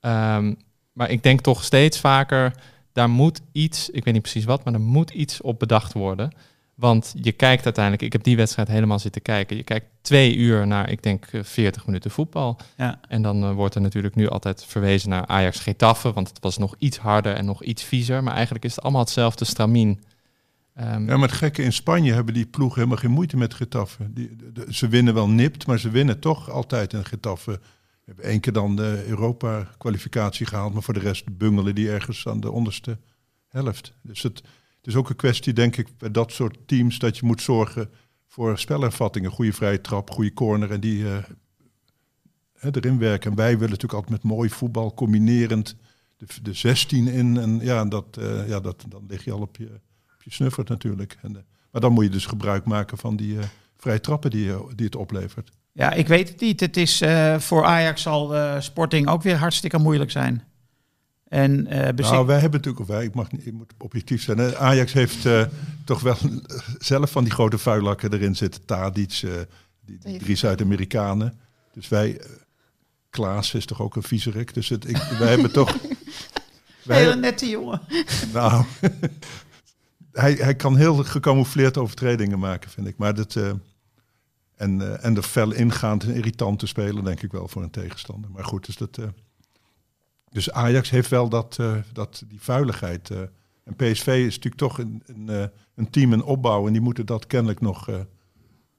Ehm, maar ik denk toch steeds vaker, daar moet iets, ik weet niet precies wat, maar er moet iets op bedacht worden. Want je kijkt uiteindelijk, ik heb die wedstrijd helemaal zitten kijken. Je kijkt twee uur naar, ik denk, eh, 40 minuten voetbal. Ja. En dan eh, wordt er natuurlijk nu altijd verwezen naar Ajax Getafe, want het was nog iets harder en nog iets viezer. Maar eigenlijk is het allemaal hetzelfde stramien. Ehm, Ja, maar het gekke in Spanje hebben die ploegen helemaal geen moeite met de- ze winnen wel nipt, maar ze winnen toch altijd. En Getafe hebben één keer dan de Europa-kwalificatie gehaald, maar voor de rest bungelen die ergens aan de onderste helft. Dus het, het is ook een kwestie, denk ik, bij dat soort teams dat je moet zorgen voor spelervattingen. Goede vrije trap, goede corner en die eh, erin werken. En wij willen natuurlijk altijd met mooi voetbal, combinerend de, de 16 in. En ja, dat, eh, ja dat, dan lig je al op je, je snuffert natuurlijk. En, eh, maar dan moet je dus gebruik maken van die eh, vrije trappen die, eh, die het oplevert. Ja, ik weet het niet. Het is eh, voor Ajax zal eh, Sporting ook weer hartstikke moeilijk zijn. En eh bezit- Nou, wij hebben natuurlijk, of wij, ik, mag niet, ik moet objectief zijn. hè. Ajax heeft eh, toch wel zelf van die grote vuilakken erin zitten. Tadic, eh, die, die drie Zuid-Amerikanen. Dus wij, Klaas is toch ook een viezerik. Dus het, ik, wij hebben toch... wij, Hele nette jongen. Nou, hij, hij kan heel gecamoufleerd overtredingen maken, vind ik. Maar dat, eh, en, eh, en er fel ingaand en irritant te spelen, denk ik wel voor een tegenstander. Maar goed, dus, dat, eh, dus Ajax heeft wel dat, dat, die vuiligheid. en PSV is natuurlijk toch een, een, een team in opbouw. En die moeten dat kennelijk nog,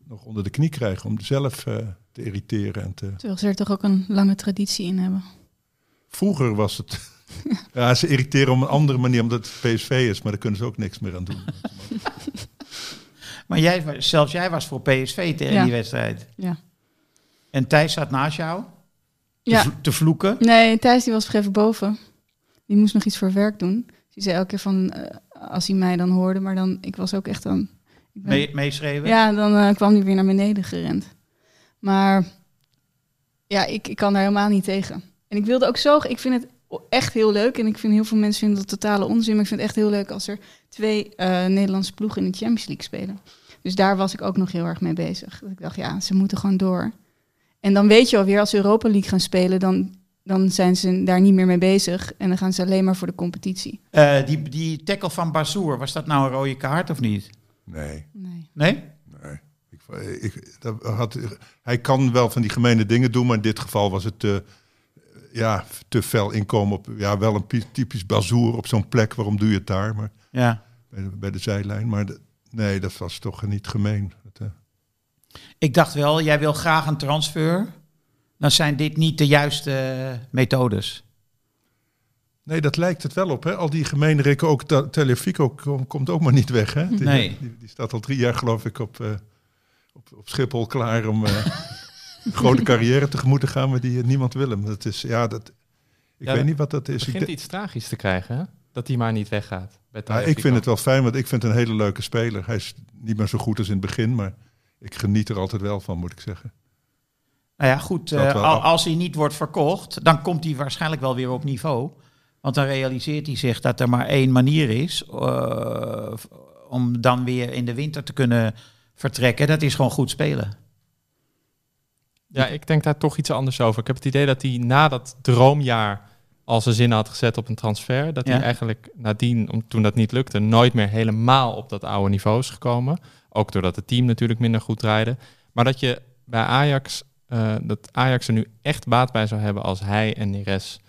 nog onder de knie krijgen om zelf te irriteren. En te... Terwijl ze er toch ook een lange traditie in hebben. Vroeger was het... ja, ze irriteren op een andere manier omdat het PSV is. Maar daar kunnen ze ook niks meer aan doen. Maar jij, zelfs jij was voor PSV tegen Ja. die wedstrijd. Ja. En Thijs zat naast jou te, Ja. vlo- te vloeken. Nee, Thijs die was op een gegeven moment boven. Die moest nog iets voor werk doen. Dus die zei elke keer van, eh, als hij mij dan hoorde, maar dan, ik was ook echt dan... ik ben- Mee, meeschreven. Ja, dan eh, kwam hij weer naar beneden gerend. Maar ja, ik, ik kan daar helemaal niet tegen. En ik wilde ook zo, ik vind het echt heel leuk. En ik vind heel veel mensen vinden dat totale onzin. Maar ik vind het echt heel leuk als er twee eh, Nederlandse ploegen in de Champions League spelen. Dus daar was ik ook nog heel erg mee bezig. Dat ik dacht, ja, ze moeten gewoon door. En dan weet je alweer, als ze Europa League gaan spelen, dan, dan zijn ze daar niet meer mee bezig. En dan gaan ze alleen maar voor de competitie. Eh, die, die tackle van Bazoer, was dat nou een rode kaart of niet? Nee. Nee. Nee? Nee. Ik, ik, dat had, hij kan wel van die gemene dingen doen, maar in dit geval was het te, ja, te fel inkomen op ja, wel een pi- typisch bazoer op zo'n plek. Waarom doe je het daar? Maar Ja. bij de, bij de zijlijn. Maar de- nee, dat was toch niet gemeen. Dat, eh, Ik dacht wel, jij wil graag een transfer. Dan zijn dit niet de juiste eh, methodes. nee, dat lijkt het wel op. Hè? Al die gemeenrikken, ook Telefico kom- komt ook maar niet weg. Hè? Die, Nee. die, die staat al drie jaar geloof ik op, eh, op, op Schiphol klaar om grote carrière tegemoet te gaan. Maar die, eh, niemand wil hem. Dat is, ja, dat, ik Ja, weet niet wat dat is. Het Ik begint iets tragisch te krijgen, hè? Dat hij maar niet weggaat. Bij Ja, ik Tagliafico. vind het wel fijn, want ik vind het een hele leuke speler. Hij is niet meer zo goed als in het begin, maar ik geniet er altijd wel van, moet ik zeggen. Nou ja, goed. Eh, als hij niet wordt verkocht, dan komt hij waarschijnlijk wel weer op niveau. Want dan realiseert hij zich dat er maar één manier is eh, om dan weer in de winter te kunnen vertrekken. Dat is gewoon goed spelen. Ja, ik denk daar toch iets anders over. Ik heb het idee dat hij na dat droomjaar al zijn zin had gezet op een transfer. Dat Ja. hij eigenlijk nadien, om, toen dat niet lukte, nooit meer helemaal op dat oude niveau is gekomen. Ook doordat het team natuurlijk minder goed draaide. Maar dat je bij Ajax, eh, dat Ajax er nu echt baat bij zou hebben als hij en Neres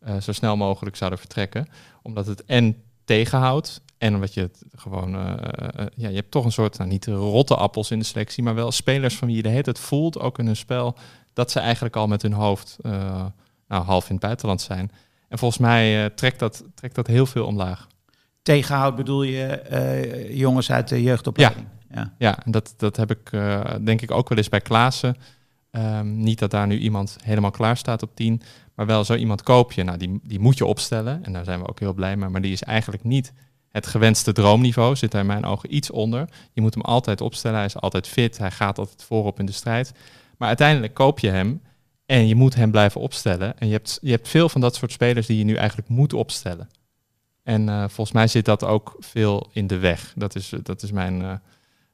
eh, zo snel mogelijk zouden vertrekken. Omdat het en tegenhoudt en omdat je het gewoon, eh, eh, ja, je hebt toch een soort, nou, niet rotte appels in de selectie, maar wel spelers van wie je de hele tijd voelt, ook in hun spel, dat ze eigenlijk al met hun hoofd eh, nou, half in het buitenland zijn. En volgens mij trekt, dat, trekt dat heel veel omlaag. Tegenhoud bedoel je jongens uit de jeugdopleiding. Ja. Ja, en dat, dat heb ik denk ik ook wel eens bij Klaassen. Ehm, niet dat daar nu iemand helemaal klaar staat op 10, maar wel zo iemand koop je. Nou, die, die moet je opstellen en daar zijn we ook heel blij mee. Maar die is eigenlijk niet het gewenste droomniveau, zit daar in mijn ogen iets onder. Je moet hem altijd opstellen, hij is altijd fit, hij gaat altijd voorop in de strijd. Maar uiteindelijk koop je hem en je moet hem blijven opstellen. En je hebt, je hebt veel van dat soort spelers die je nu eigenlijk moet opstellen. En eh, volgens mij zit dat ook veel in de weg. Dat is, dat is mijn, eh,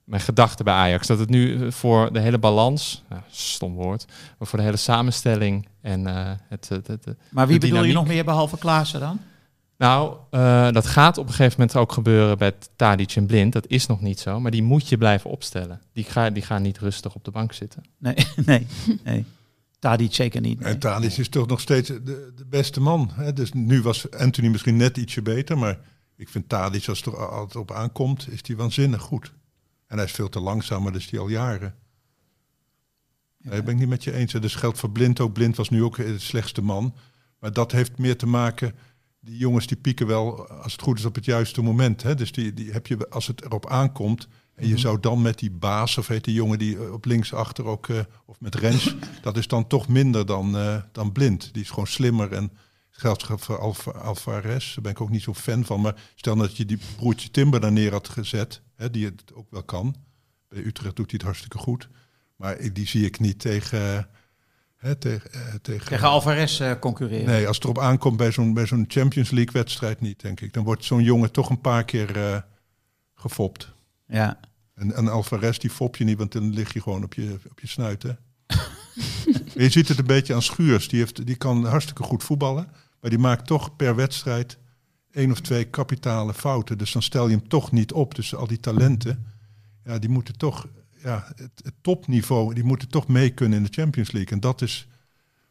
mijn gedachte bij Ajax. Dat het nu eh, voor de hele balans, nou, stom woord, maar voor de hele samenstelling En eh, het, het, het, Maar wie bedoel je nog meer behalve Klaassen dan? Nou, eh, dat gaat op een gegeven moment ook gebeuren met Tadic en Blind. Dat is nog niet zo, maar die moet je blijven opstellen. Die, ga, die gaan niet rustig op de bank zitten. Nee, nee, nee. Tadic zeker niet. nee. En Tadic is toch nog steeds de, de beste man. Hè? Dus nu was Anthony misschien net ietsje beter, maar ik vind Tadic, als het er altijd op aankomt, is hij waanzinnig goed. En hij is veel te langzaam, maar dat is hij al jaren. Nee, dat ben ik niet met je eens. hè. Dus geldt voor Blind ook. Blind was nu ook de slechtste man. Maar dat heeft meer te maken... Die jongens die pieken wel, als het goed is, op het juiste moment. Hè? Dus die, die heb je, als het erop aankomt... En je zou dan met die baas, of heet die jongen die eh, op links achter ook... eh, of met Rens, dat is dan toch minder dan, eh, dan Blind. Die is gewoon slimmer en... Geldt voor Alfa, Alvarez, daar ben ik ook niet zo fan van. Maar stel dat je die broertje Timber daar neer had gezet, hè, die het ook wel kan. Bij Utrecht doet hij het hartstikke goed. Maar die zie ik niet tegen... Hè, tegen, eh, tegen, Tegen Alvarez eh, concurreren. Nee, als het erop aankomt bij zo'n, bij zo'n Champions League wedstrijd niet, denk ik. Dan wordt zo'n jongen toch een paar keer eh, gefopt. Ja. En, en Alvarez, die fop je niet, want dan lig je gewoon op je, op je snuit, hè? je ziet het een beetje aan Schuurs. Die, heeft, die kan hartstikke goed voetballen. Maar die maakt toch per wedstrijd één of twee kapitale fouten. Dus dan stel je hem toch niet op. Dus al die talenten, ja, die moeten toch... Ja, het, het topniveau, die moeten toch mee kunnen in de Champions League. En dat is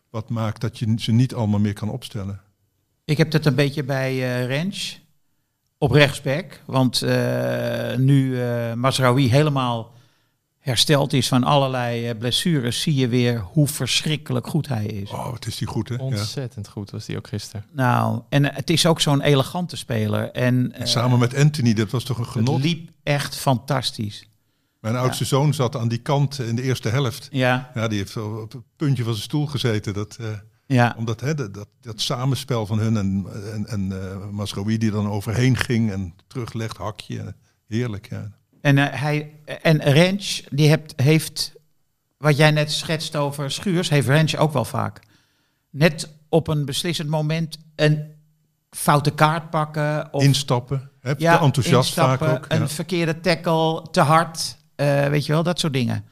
wat maakt dat je ze niet allemaal meer kan opstellen. Ik heb het een beetje bij eh Rens op rechtsback. Want eh, nu eh Masraoui helemaal hersteld is van allerlei eh, blessures, zie je weer hoe verschrikkelijk goed hij is. Oh, wat is die goed, hè? Ja. Ontzettend goed was die ook gisteren. Nou, en het is ook zo'n elegante speler. En, En samen met Anthony, dat was toch een het genot. liep echt fantastisch. Mijn oudste zoon zat aan die kant in de eerste helft. Ja, Ja, die heeft zo op het puntje van zijn stoel gezeten. Dat, eh, ja. omdat hè, dat, dat, dat samenspel van hun en, en, en Masraoui die dan overheen ging en teruglegt, hakje. Heerlijk, ja. En, eh, hij, en Rens, die hebt, heeft, wat jij net schetst over Schuurs, heeft Rens ook wel vaak. Net op een beslissend moment een foute kaart pakken. Of Instappen, hè, te enthousiast vaak ook. Een ja. verkeerde tackle, te hard, eh, weet je wel, dat soort dingen.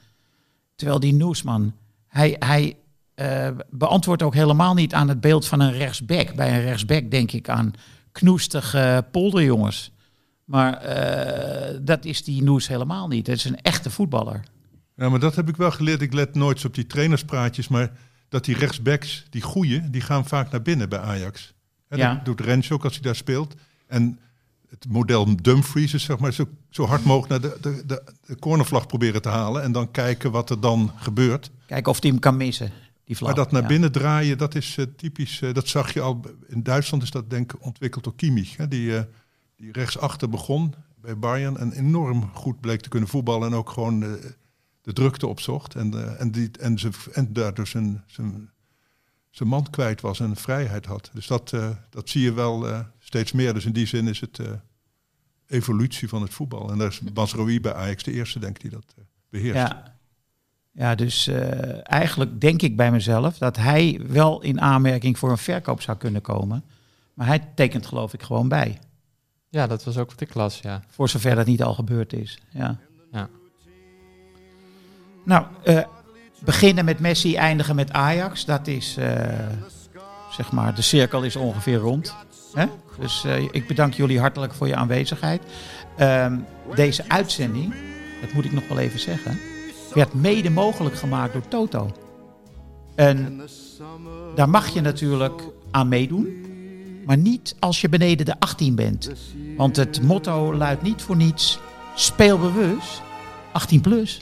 Terwijl die Noesman, hij, hij eh, beantwoordt ook helemaal niet aan het beeld van een rechtsback. Bij een rechtsback denk ik aan knoestige polderjongens. Maar eh, dat is die Noes helemaal niet. Het is een echte voetballer. Ja, maar dat heb ik wel geleerd. Ik let nooit op die trainerspraatjes, maar dat die rechtsbacks, die goeie, die gaan vaak naar binnen bij Ajax. Hè, Ja. Dat doet Rens ook als hij daar speelt. En het model Dumfries is zeg maar zo, zo hard mogelijk naar de, de, de, de cornervlag proberen te halen en dan kijken wat er dan gebeurt. Kijken of hij hem kan missen, die vlag. Maar dat naar Ja. binnen draaien, dat is eh, typisch. eh, dat zag je al. In Duitsland is dat denk ik ontwikkeld door Kimmich. Hè, die, eh, die rechtsachter begon bij Bayern en enorm goed bleek te kunnen voetballen. En ook gewoon de drukte opzocht. En, en, die, en, ze, en daardoor zijn, zijn, zijn man kwijt was en vrijheid had. Dus dat, eh, dat zie je wel eh, steeds meer. Dus in die zin is het eh, evolutie van het voetbal. En daar is Basroui bij Ajax de eerste, denk ik, die dat eh, beheerst. Ja, ja dus eh, eigenlijk denk ik bij mezelf dat hij wel in aanmerking voor een verkoop zou kunnen komen. Maar hij tekent geloof ik gewoon bij. Ja, dat was ook wat ik las, ja. Voor zover dat niet al gebeurd is. Ja. Ja. Nou, eh, beginnen met Messi, eindigen met Ajax. Dat is, eh, zeg maar, de cirkel is ongeveer rond. Hè? Dus eh, ik bedank jullie hartelijk voor je aanwezigheid. Ehm, deze uitzending, dat moet ik nog wel even zeggen, werd mede mogelijk gemaakt door Toto. En daar mag je natuurlijk aan meedoen. Maar niet als je beneden de 18 bent. Want het motto luidt niet voor niets: speel bewust 18 plus.